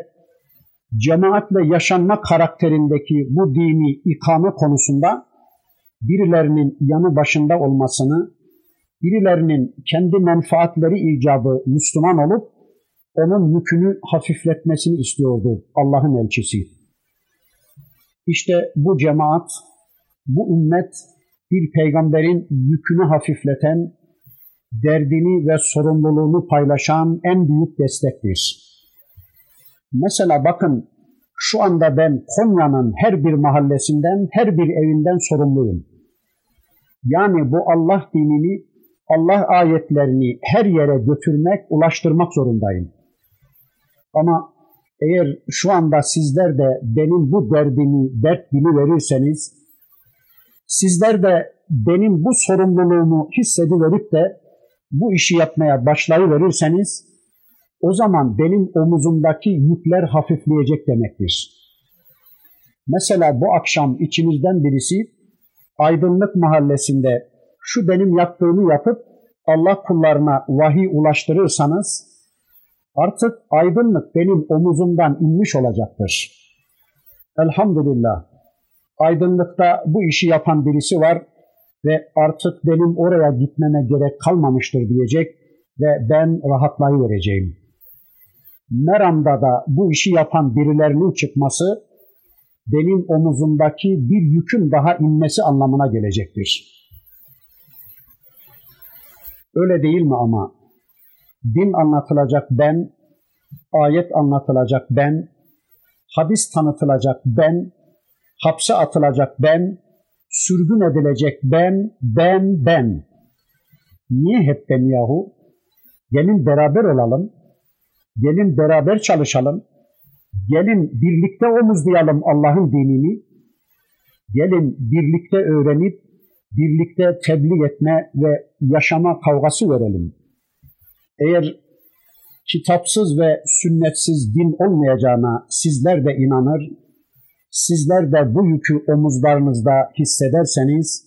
cemaatle yaşanma karakterindeki bu dini ikame konusunda birilerinin yanı başında olmasını, birilerinin kendi menfaatleri icabı Müslüman olup onun yükünü hafifletmesini istiyordu Allah'ın elçisi. İşte bu cemaat, bu ümmet bir peygamberin yükünü hafifleten, derdini ve sorumluluğunu paylaşan en büyük destektir. Mesela bakın şu anda ben Konya'nın her bir mahallesinden, her bir evinden sorumluyum. Yani bu Allah dinini, Allah ayetlerini her yere götürmek, ulaştırmak zorundayım. Ama eğer şu anda sizler de benim bu derdimi dert verirseniz, sizler de benim bu sorumluluğumu hissediverip de bu işi yapmaya başlayıverirseniz, o zaman benim omuzumdaki yükler hafifleyecek demektir. Mesela bu akşam içinizden birisi Aydınlık Mahallesi'nde şu benim yaptığımı yapıp Allah kullarına vahiy ulaştırırsanız artık aydınlık benim omuzumdan inmiş olacaktır. Elhamdülillah aydınlıkta bu işi yapan birisi var ve artık benim oraya gitmeme gerek kalmamıştır diyecek ve ben rahatlayıvereceğim. Meram'da da bu işi yapan birilerinin çıkması benim omuzumdaki bir yükün daha inmesi anlamına gelecektir. Öyle değil mi ama? Din anlatılacak ben, ayet anlatılacak ben, hadis tanıtılacak ben, hapse atılacak ben, sürgün edilecek ben, ben, ben. Niye hep ben yahu? Gelin beraber olalım, Gelin beraber çalışalım. Gelin birlikte omuzlayalım Allah'ın dinini. Gelin birlikte öğrenip birlikte tebliğ etme ve yaşama kavgası verelim. Eğer kitapsız ve sünnetsiz din olmayacağına sizler de inanır, sizler de bu yükü omuzlarınızda hissederseniz,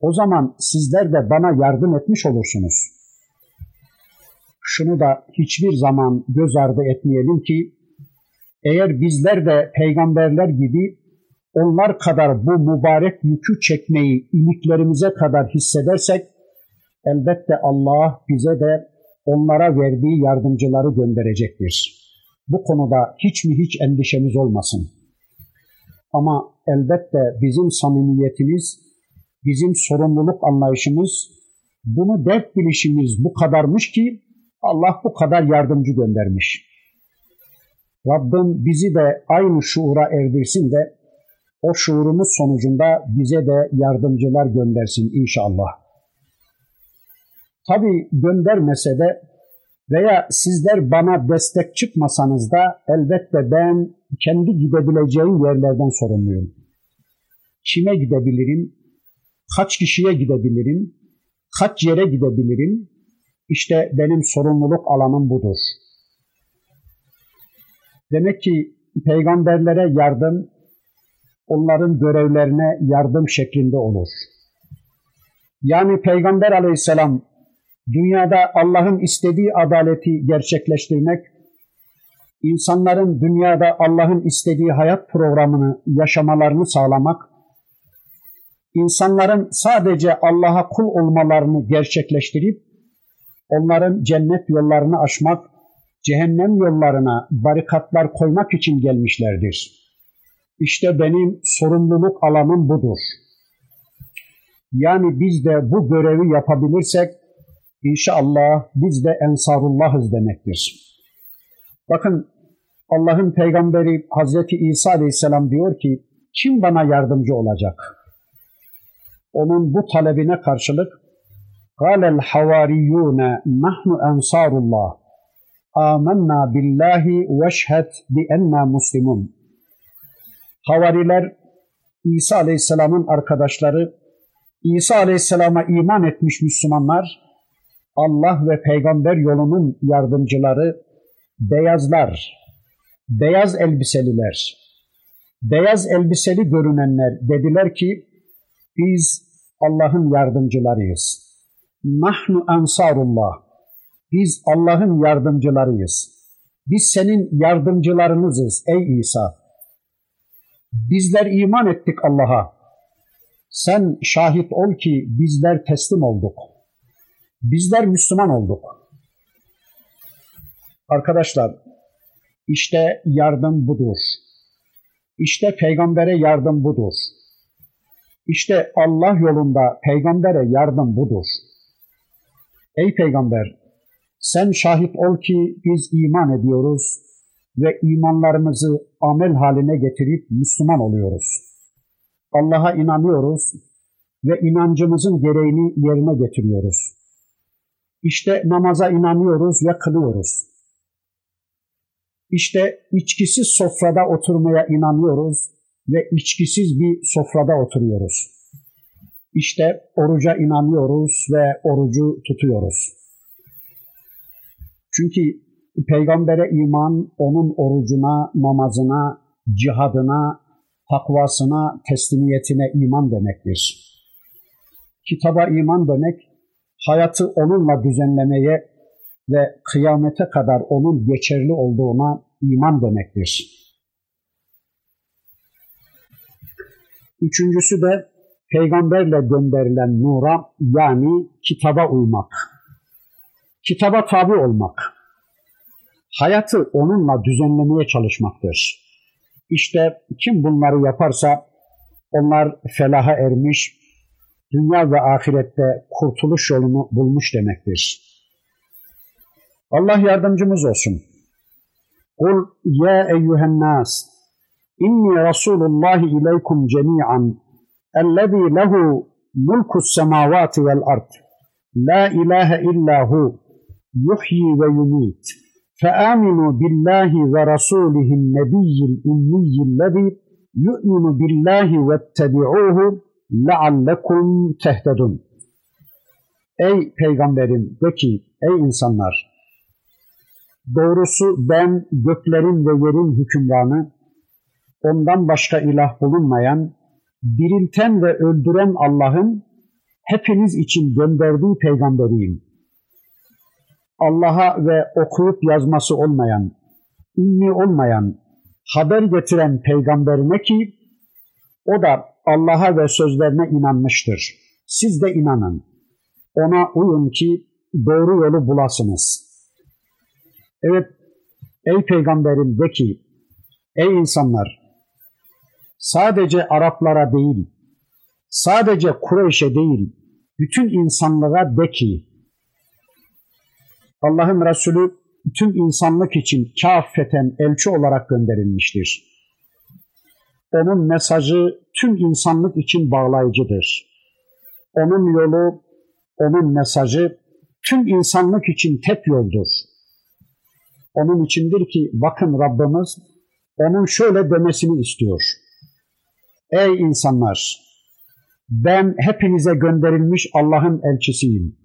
o zaman sizler de bana yardım etmiş olursunuz şunu da hiçbir zaman göz ardı etmeyelim ki eğer bizler de peygamberler gibi onlar kadar bu mübarek yükü çekmeyi iliklerimize kadar hissedersek elbette Allah bize de onlara verdiği yardımcıları gönderecektir. Bu konuda hiç mi hiç endişemiz olmasın. Ama elbette bizim samimiyetimiz, bizim sorumluluk anlayışımız, bunu dert bilişimiz bu kadarmış ki Allah bu kadar yardımcı göndermiş. Rabbim bizi de aynı şuura erdirsin de o şuurumuz sonucunda bize de yardımcılar göndersin inşallah. Tabi göndermese de veya sizler bana destek çıkmasanız da elbette ben kendi gidebileceğim yerlerden sorumluyum. Kime gidebilirim? Kaç kişiye gidebilirim? Kaç yere gidebilirim? İşte benim sorumluluk alanım budur. Demek ki peygamberlere yardım, onların görevlerine yardım şeklinde olur. Yani Peygamber aleyhisselam dünyada Allah'ın istediği adaleti gerçekleştirmek, insanların dünyada Allah'ın istediği hayat programını yaşamalarını sağlamak, insanların sadece Allah'a kul olmalarını gerçekleştirip onların cennet yollarını aşmak, cehennem yollarına barikatlar koymak için gelmişlerdir. İşte benim sorumluluk alanım budur. Yani biz de bu görevi yapabilirsek inşallah biz de Ensarullah'ız demektir. Bakın Allah'ın peygamberi Hazreti İsa Aleyhisselam diyor ki kim bana yardımcı olacak? Onun bu talebine karşılık قال الحواريون نحن أنصار الله آمنا بالله واشهد بأننا مسلمون Havariler İsa Aleyhisselam'ın arkadaşları İsa Aleyhisselam'a iman etmiş Müslümanlar Allah ve peygamber yolunun yardımcıları beyazlar, beyaz elbiseliler, beyaz elbiseli görünenler dediler ki biz Allah'ın yardımcılarıyız. Nahnu ansarullah. Biz Allah'ın yardımcılarıyız. Biz senin yardımcılarınızız ey İsa. Bizler iman ettik Allah'a. Sen şahit ol ki bizler teslim olduk. Bizler Müslüman olduk. Arkadaşlar, işte yardım budur. İşte peygambere yardım budur. İşte Allah yolunda peygambere yardım budur. Ey peygamber, sen şahit ol ki biz iman ediyoruz ve imanlarımızı amel haline getirip Müslüman oluyoruz. Allah'a inanıyoruz ve inancımızın gereğini yerine getiriyoruz. İşte namaza inanıyoruz ve kılıyoruz. İşte içkisiz sofrada oturmaya inanıyoruz ve içkisiz bir sofrada oturuyoruz. İşte oruca inanıyoruz ve orucu tutuyoruz. Çünkü peygambere iman onun orucuna, namazına, cihadına, takvasına, teslimiyetine iman demektir. Kitaba iman demek, hayatı onunla düzenlemeye ve kıyamete kadar onun geçerli olduğuna iman demektir. Üçüncüsü de peygamberle gönderilen nura yani kitaba uymak. Kitaba tabi olmak. Hayatı onunla düzenlemeye çalışmaktır. İşte kim bunları yaparsa onlar felaha ermiş, dünya ve ahirette kurtuluş yolunu bulmuş demektir. Allah yardımcımız olsun. Kul ya eyyühen nas inni rasulullahi ileykum cemi'an ellezî lehu mulkus semavati vel ard la ilahe illa hu yuhyi ve yumit فآمنوا بالله ورسوله النبي الأمي الذي يؤمن بالله واتبعوه لعلكم تهتدون Ey peygamberim de ki ey insanlar Doğrusu ben göklerin ve yerin hükümranı, ondan başka ilah bulunmayan, dirilten ve öldüren Allah'ın hepiniz için gönderdiği peygamberiyim. Allah'a ve okuyup yazması olmayan, ünlü olmayan, haber getiren peygamberine ki o da Allah'a ve sözlerine inanmıştır. Siz de inanın. Ona uyun ki doğru yolu bulasınız.'' Evet ey peygamberim de ki ey insanlar sadece Araplara değil sadece Kureyş'e değil bütün insanlığa de ki Allah'ın Resulü tüm insanlık için kâffeten elçi olarak gönderilmiştir. Onun mesajı tüm insanlık için bağlayıcıdır. Onun yolu, onun mesajı tüm insanlık için tek yoldur. Onun içindir ki bakın Rabbimiz onun şöyle demesini istiyor. Ey insanlar! Ben hepinize gönderilmiş Allah'ın elçisiyim.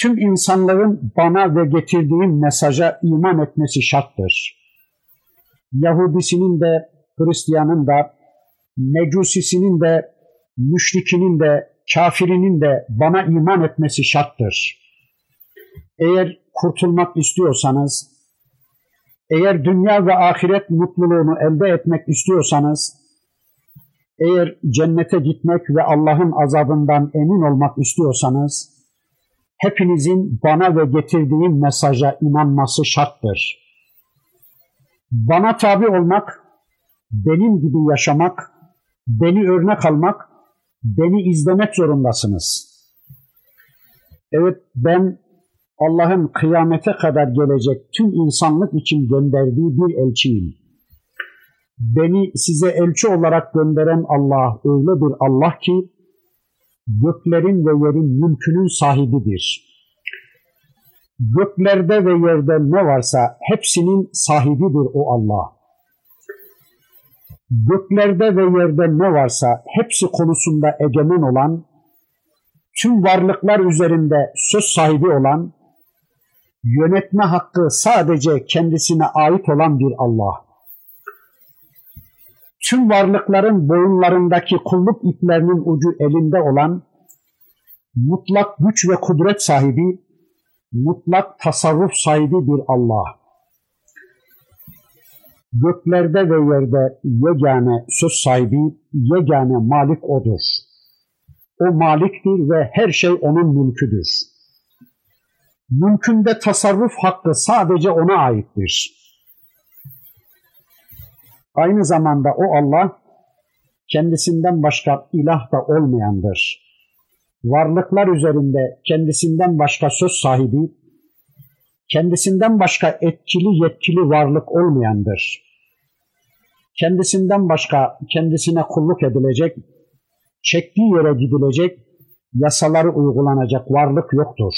Tüm insanların bana ve getirdiğim mesaja iman etmesi şarttır. Yahudisinin de, Hristiyanın da, Mecusisinin de, müşrikinin de, kafirinin de bana iman etmesi şarttır. Eğer kurtulmak istiyorsanız, eğer dünya ve ahiret mutluluğunu elde etmek istiyorsanız, eğer cennete gitmek ve Allah'ın azabından emin olmak istiyorsanız, hepinizin bana ve getirdiğim mesaja inanması şarttır. Bana tabi olmak, benim gibi yaşamak, beni örnek almak Beni izlemek zorundasınız. Evet ben Allah'ın kıyamete kadar gelecek tüm insanlık için gönderdiği bir elçiyim. Beni size elçi olarak gönderen Allah öyle bir Allah ki göklerin ve yerin mülkünün sahibidir. Göklerde ve yerde ne varsa hepsinin sahibidir o Allah. Göklerde ve yerde ne varsa hepsi konusunda egemen olan, tüm varlıklar üzerinde söz sahibi olan, yönetme hakkı sadece kendisine ait olan bir Allah. Tüm varlıkların boyunlarındaki kulluk iplerinin ucu elinde olan, mutlak güç ve kudret sahibi, mutlak tasarruf sahibi bir Allah. Göklerde ve yerde yegane söz sahibi, yegane malik O'dur. O maliktir ve her şey O'nun mülküdür. Mülkünde tasarruf hakkı sadece O'na aittir. Aynı zamanda O Allah, kendisinden başka ilah da olmayandır varlıklar üzerinde kendisinden başka söz sahibi, kendisinden başka etkili yetkili varlık olmayandır. Kendisinden başka kendisine kulluk edilecek, çektiği yere gidilecek, yasaları uygulanacak varlık yoktur.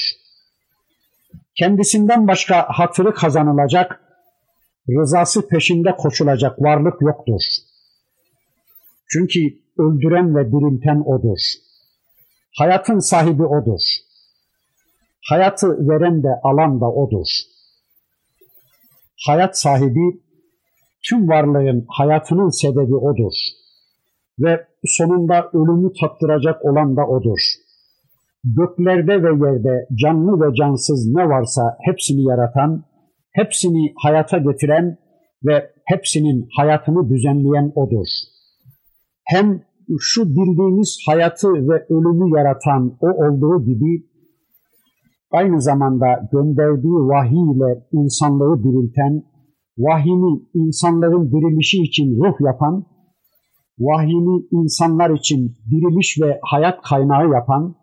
Kendisinden başka hatırı kazanılacak, rızası peşinde koşulacak varlık yoktur. Çünkü öldüren ve dirilten O'dur. Hayatın sahibi O'dur. Hayatı veren de alan da O'dur. Hayat sahibi tüm varlığın hayatının sebebi O'dur. Ve sonunda ölümü tattıracak olan da O'dur. Göklerde ve yerde canlı ve cansız ne varsa hepsini yaratan, hepsini hayata getiren ve hepsinin hayatını düzenleyen O'dur. Hem şu bildiğimiz hayatı ve ölümü yaratan o olduğu gibi aynı zamanda gönderdiği vahiy ile insanlığı dirilten, vahyini insanların dirilişi için ruh yapan, vahyini insanlar için diriliş ve hayat kaynağı yapan,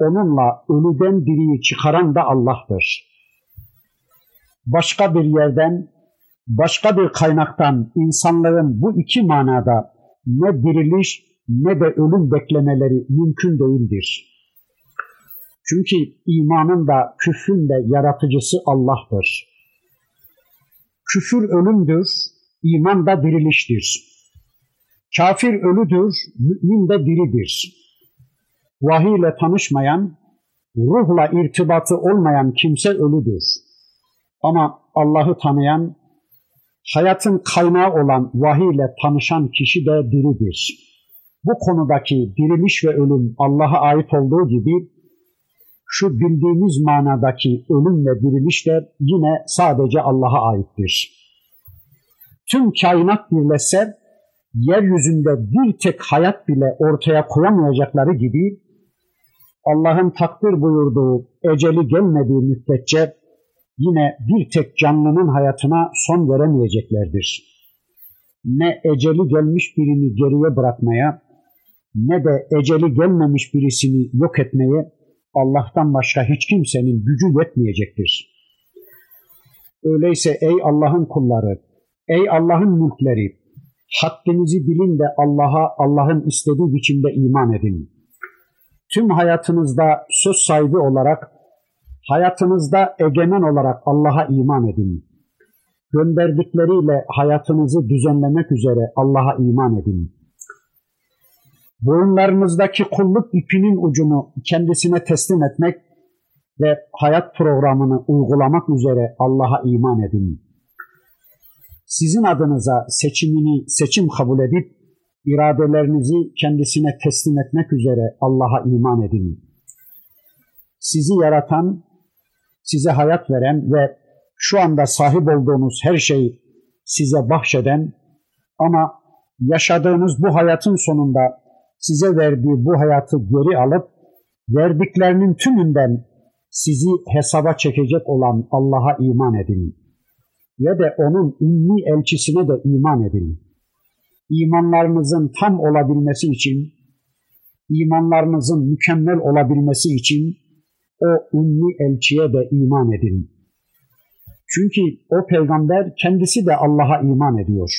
onunla ölüden diriyi çıkaran da Allah'tır. Başka bir yerden, başka bir kaynaktan insanların bu iki manada ne diriliş ne de ölüm beklemeleri mümkün değildir. Çünkü imanın da küfrün de yaratıcısı Allah'tır. Küfür ölümdür, iman da diriliştir. Kafir ölüdür, mümin de diridir. Vahiy ile tanışmayan, ruhla irtibatı olmayan kimse ölüdür. Ama Allah'ı tanıyan, hayatın kaynağı olan vahiy ile tanışan kişi de diridir. Bu konudaki diriliş ve ölüm Allah'a ait olduğu gibi şu bildiğimiz manadaki ölüm ve diriliş de yine sadece Allah'a aittir. Tüm kainat birleşse yeryüzünde bir tek hayat bile ortaya koyamayacakları gibi Allah'ın takdir buyurduğu eceli gelmediği müddetçe yine bir tek canlının hayatına son veremeyeceklerdir. Ne eceli gelmiş birini geriye bırakmaya, ne de eceli gelmemiş birisini yok etmeye Allah'tan başka hiç kimsenin gücü yetmeyecektir. Öyleyse ey Allah'ın kulları, ey Allah'ın mülkleri, haddinizi bilin de Allah'a Allah'ın istediği biçimde iman edin. Tüm hayatınızda söz sahibi olarak Hayatınızda egemen olarak Allah'a iman edin. Gönderdikleriyle hayatınızı düzenlemek üzere Allah'a iman edin. Boyunlarınızdaki kulluk ipinin ucunu kendisine teslim etmek ve hayat programını uygulamak üzere Allah'a iman edin. Sizin adınıza seçimini seçim kabul edip iradelerinizi kendisine teslim etmek üzere Allah'a iman edin. Sizi yaratan, size hayat veren ve şu anda sahip olduğunuz her şeyi size bahşeden ama yaşadığınız bu hayatın sonunda size verdiği bu hayatı geri alıp verdiklerinin tümünden sizi hesaba çekecek olan Allah'a iman edin. Ve de onun ümmi elçisine de iman edin. İmanlarınızın tam olabilmesi için imanlarınızın mükemmel olabilmesi için o ünlü elçiye de iman edin. Çünkü o peygamber kendisi de Allah'a iman ediyor.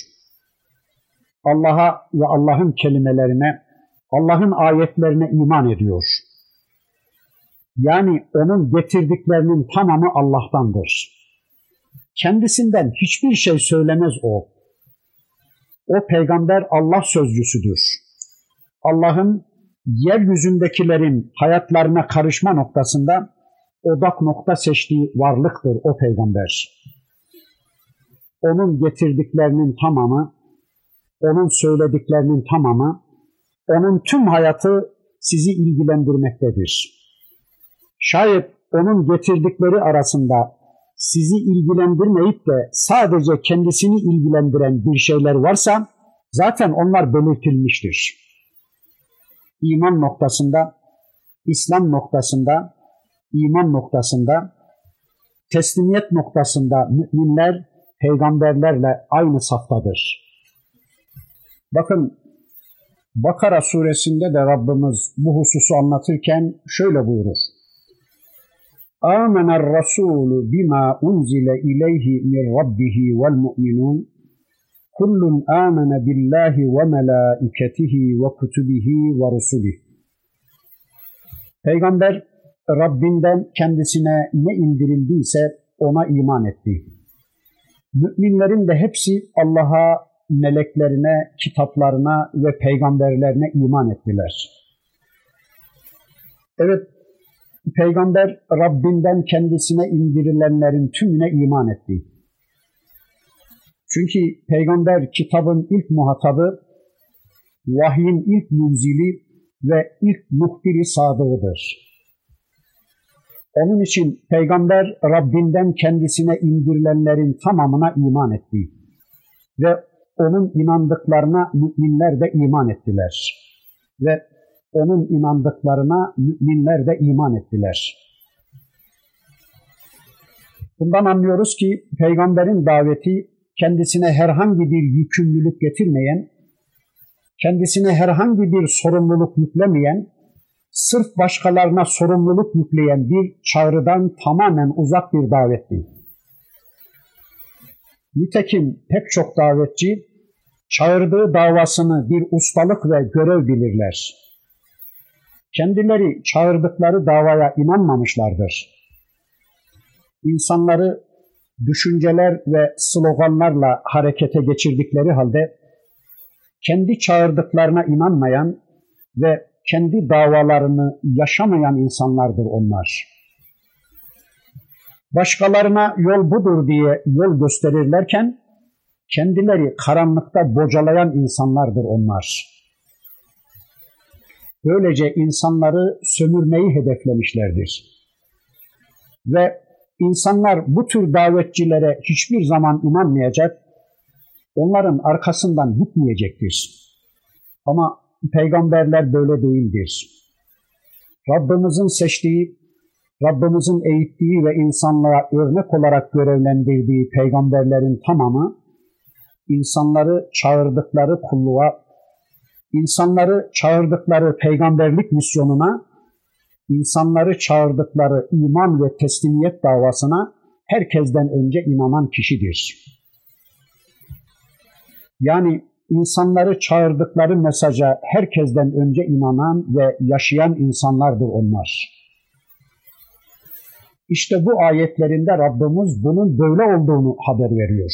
Allah'a ve Allah'ın kelimelerine, Allah'ın ayetlerine iman ediyor. Yani onun getirdiklerinin tamamı Allah'tandır. Kendisinden hiçbir şey söylemez o. O peygamber Allah sözcüsüdür. Allah'ın yeryüzündekilerin hayatlarına karışma noktasında odak nokta seçtiği varlıktır o peygamber. Onun getirdiklerinin tamamı, onun söylediklerinin tamamı, onun tüm hayatı sizi ilgilendirmektedir. Şayet onun getirdikleri arasında sizi ilgilendirmeyip de sadece kendisini ilgilendiren bir şeyler varsa zaten onlar belirtilmiştir İman noktasında, İslam noktasında, iman noktasında, teslimiyet noktasında müminler peygamberlerle aynı saftadır. Bakın Bakara suresinde de Rabbimiz bu hususu anlatırken şöyle buyurur. آمن الرسول بما أنزل إليه من ربه والمؤمنون kullun amene billahi ve melaiketihi ve kutubihi ve rusulihi. Peygamber Rabbinden kendisine ne indirildiyse ona iman etti. Müminlerin de hepsi Allah'a, meleklerine, kitaplarına ve peygamberlerine iman ettiler. Evet, peygamber Rabbinden kendisine indirilenlerin tümüne iman etti. Çünkü peygamber kitabın ilk muhatabı, vahyin ilk münzili ve ilk muhbiri sadığıdır. Onun için peygamber Rabbinden kendisine indirilenlerin tamamına iman etti. Ve onun inandıklarına müminler de iman ettiler. Ve onun inandıklarına müminler de iman ettiler. Bundan anlıyoruz ki peygamberin daveti kendisine herhangi bir yükümlülük getirmeyen, kendisine herhangi bir sorumluluk yüklemeyen, sırf başkalarına sorumluluk yükleyen bir çağrıdan tamamen uzak bir davetti. Nitekim pek çok davetçi çağırdığı davasını bir ustalık ve görev bilirler. Kendileri çağırdıkları davaya inanmamışlardır. İnsanları düşünceler ve sloganlarla harekete geçirdikleri halde kendi çağırdıklarına inanmayan ve kendi davalarını yaşamayan insanlardır onlar. Başkalarına yol budur diye yol gösterirlerken kendileri karanlıkta bocalayan insanlardır onlar. Böylece insanları sömürmeyi hedeflemişlerdir. Ve insanlar bu tür davetçilere hiçbir zaman inanmayacak, onların arkasından gitmeyecektir. Ama peygamberler böyle değildir. Rabbimizin seçtiği, Rabbimizin eğittiği ve insanlara örnek olarak görevlendirdiği peygamberlerin tamamı insanları çağırdıkları kulluğa, insanları çağırdıkları peygamberlik misyonuna, insanları çağırdıkları iman ve teslimiyet davasına herkesten önce inanan kişidir. Yani insanları çağırdıkları mesaja herkesten önce inanan ve yaşayan insanlardır onlar. İşte bu ayetlerinde Rabbimiz bunun böyle olduğunu haber veriyor.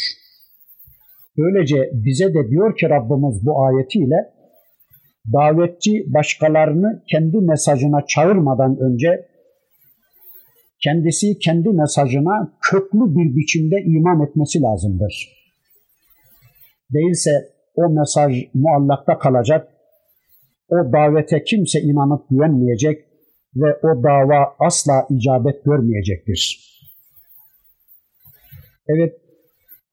Böylece bize de diyor ki Rabbimiz bu ayetiyle davetçi başkalarını kendi mesajına çağırmadan önce kendisi kendi mesajına köklü bir biçimde iman etmesi lazımdır. Değilse o mesaj muallakta kalacak, o davete kimse inanıp güvenmeyecek ve o dava asla icabet görmeyecektir. Evet,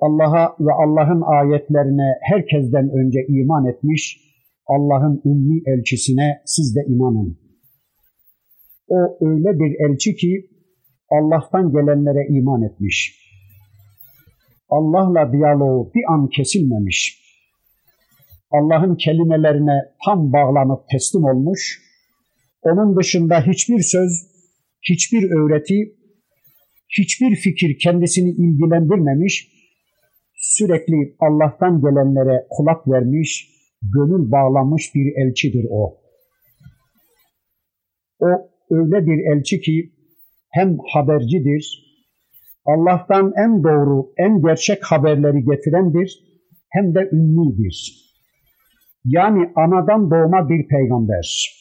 Allah'a ve Allah'ın ayetlerine herkesten önce iman etmiş, Allah'ın ümmi elçisine siz de inanın. O öyle bir elçi ki Allah'tan gelenlere iman etmiş. Allah'la diyaloğu bir an kesilmemiş. Allah'ın kelimelerine tam bağlanıp teslim olmuş Onun dışında hiçbir söz, hiçbir öğreti, hiçbir fikir kendisini ilgilendirmemiş, sürekli Allah'tan gelenlere kulak vermiş, gönül bağlamış bir elçidir o. O öyle bir elçi ki hem habercidir, Allah'tan en doğru, en gerçek haberleri getirendir, hem de ümmidir. Yani anadan doğma bir peygamber.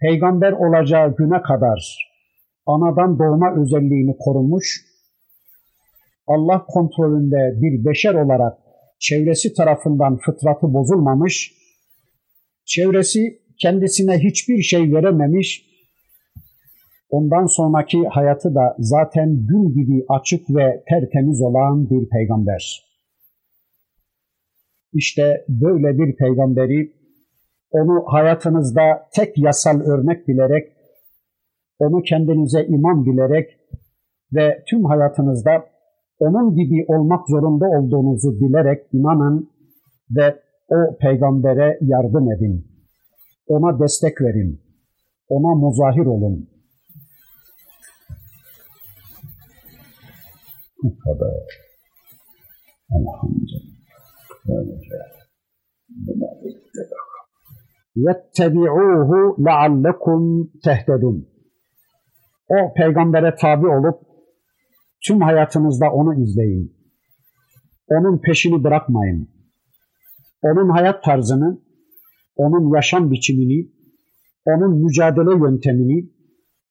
Peygamber olacağı güne kadar anadan doğma özelliğini korumuş, Allah kontrolünde bir beşer olarak çevresi tarafından fıtratı bozulmamış, çevresi kendisine hiçbir şey verememiş, ondan sonraki hayatı da zaten gün gibi açık ve tertemiz olan bir peygamber. İşte böyle bir peygamberi onu hayatınızda tek yasal örnek bilerek, onu kendinize imam bilerek ve tüm hayatınızda onun gibi olmak zorunda olduğunuzu bilerek inanın ve o peygambere yardım edin. Ona destek verin. Ona muzahir olun. Bu kadar. Elhamdülillah. Böylece buna ittiba. Yettebi'uhu leallekum tehtedun. O peygambere tabi olup tüm hayatınızda onu izleyin. Onun peşini bırakmayın. Onun hayat tarzını, onun yaşam biçimini, onun mücadele yöntemini,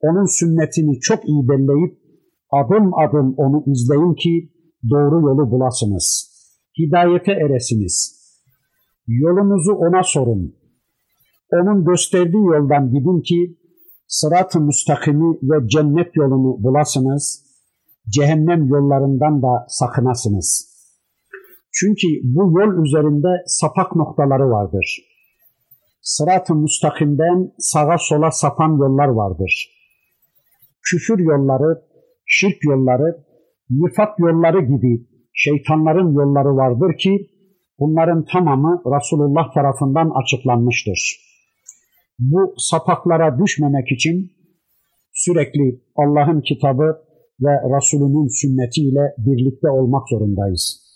onun sünnetini çok iyi belleyip adım adım onu izleyin ki doğru yolu bulasınız. Hidayete eresiniz. Yolunuzu ona sorun. Onun gösterdiği yoldan gidin ki sırat-ı müstakimi ve cennet yolunu bulasınız. Cehennem yollarından da sakınasınız. Çünkü bu yol üzerinde sapak noktaları vardır. Sırat-ı müstakimden sağa sola sapan yollar vardır. Küfür yolları, şirk yolları, nifak yolları gibi şeytanların yolları vardır ki bunların tamamı Resulullah tarafından açıklanmıştır. Bu sapaklara düşmemek için sürekli Allah'ın kitabı ve Resulünün sünnetiyle birlikte olmak zorundayız.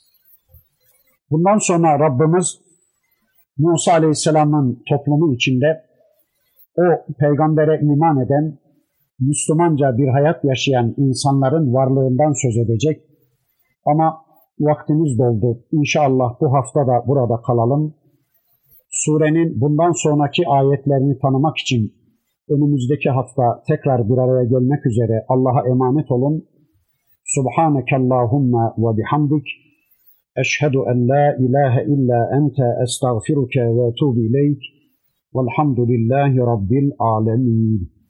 Bundan sonra Rabbimiz Musa Aleyhisselam'ın toplumu içinde o peygambere iman eden, Müslümanca bir hayat yaşayan insanların varlığından söz edecek. Ama vaktimiz doldu. İnşallah bu hafta da burada kalalım. Surenin bundan sonraki ayetlerini tanımak için önümüzdeki hafta tekrar bir araya gelmek üzere Allah'a emanet olun. Subhaneke Allahumma ve bihamdik. Eşhedü en la ilahe illa ente estağfiruke ve etubu ileyk. Velhamdülillahi Rabbil alemin.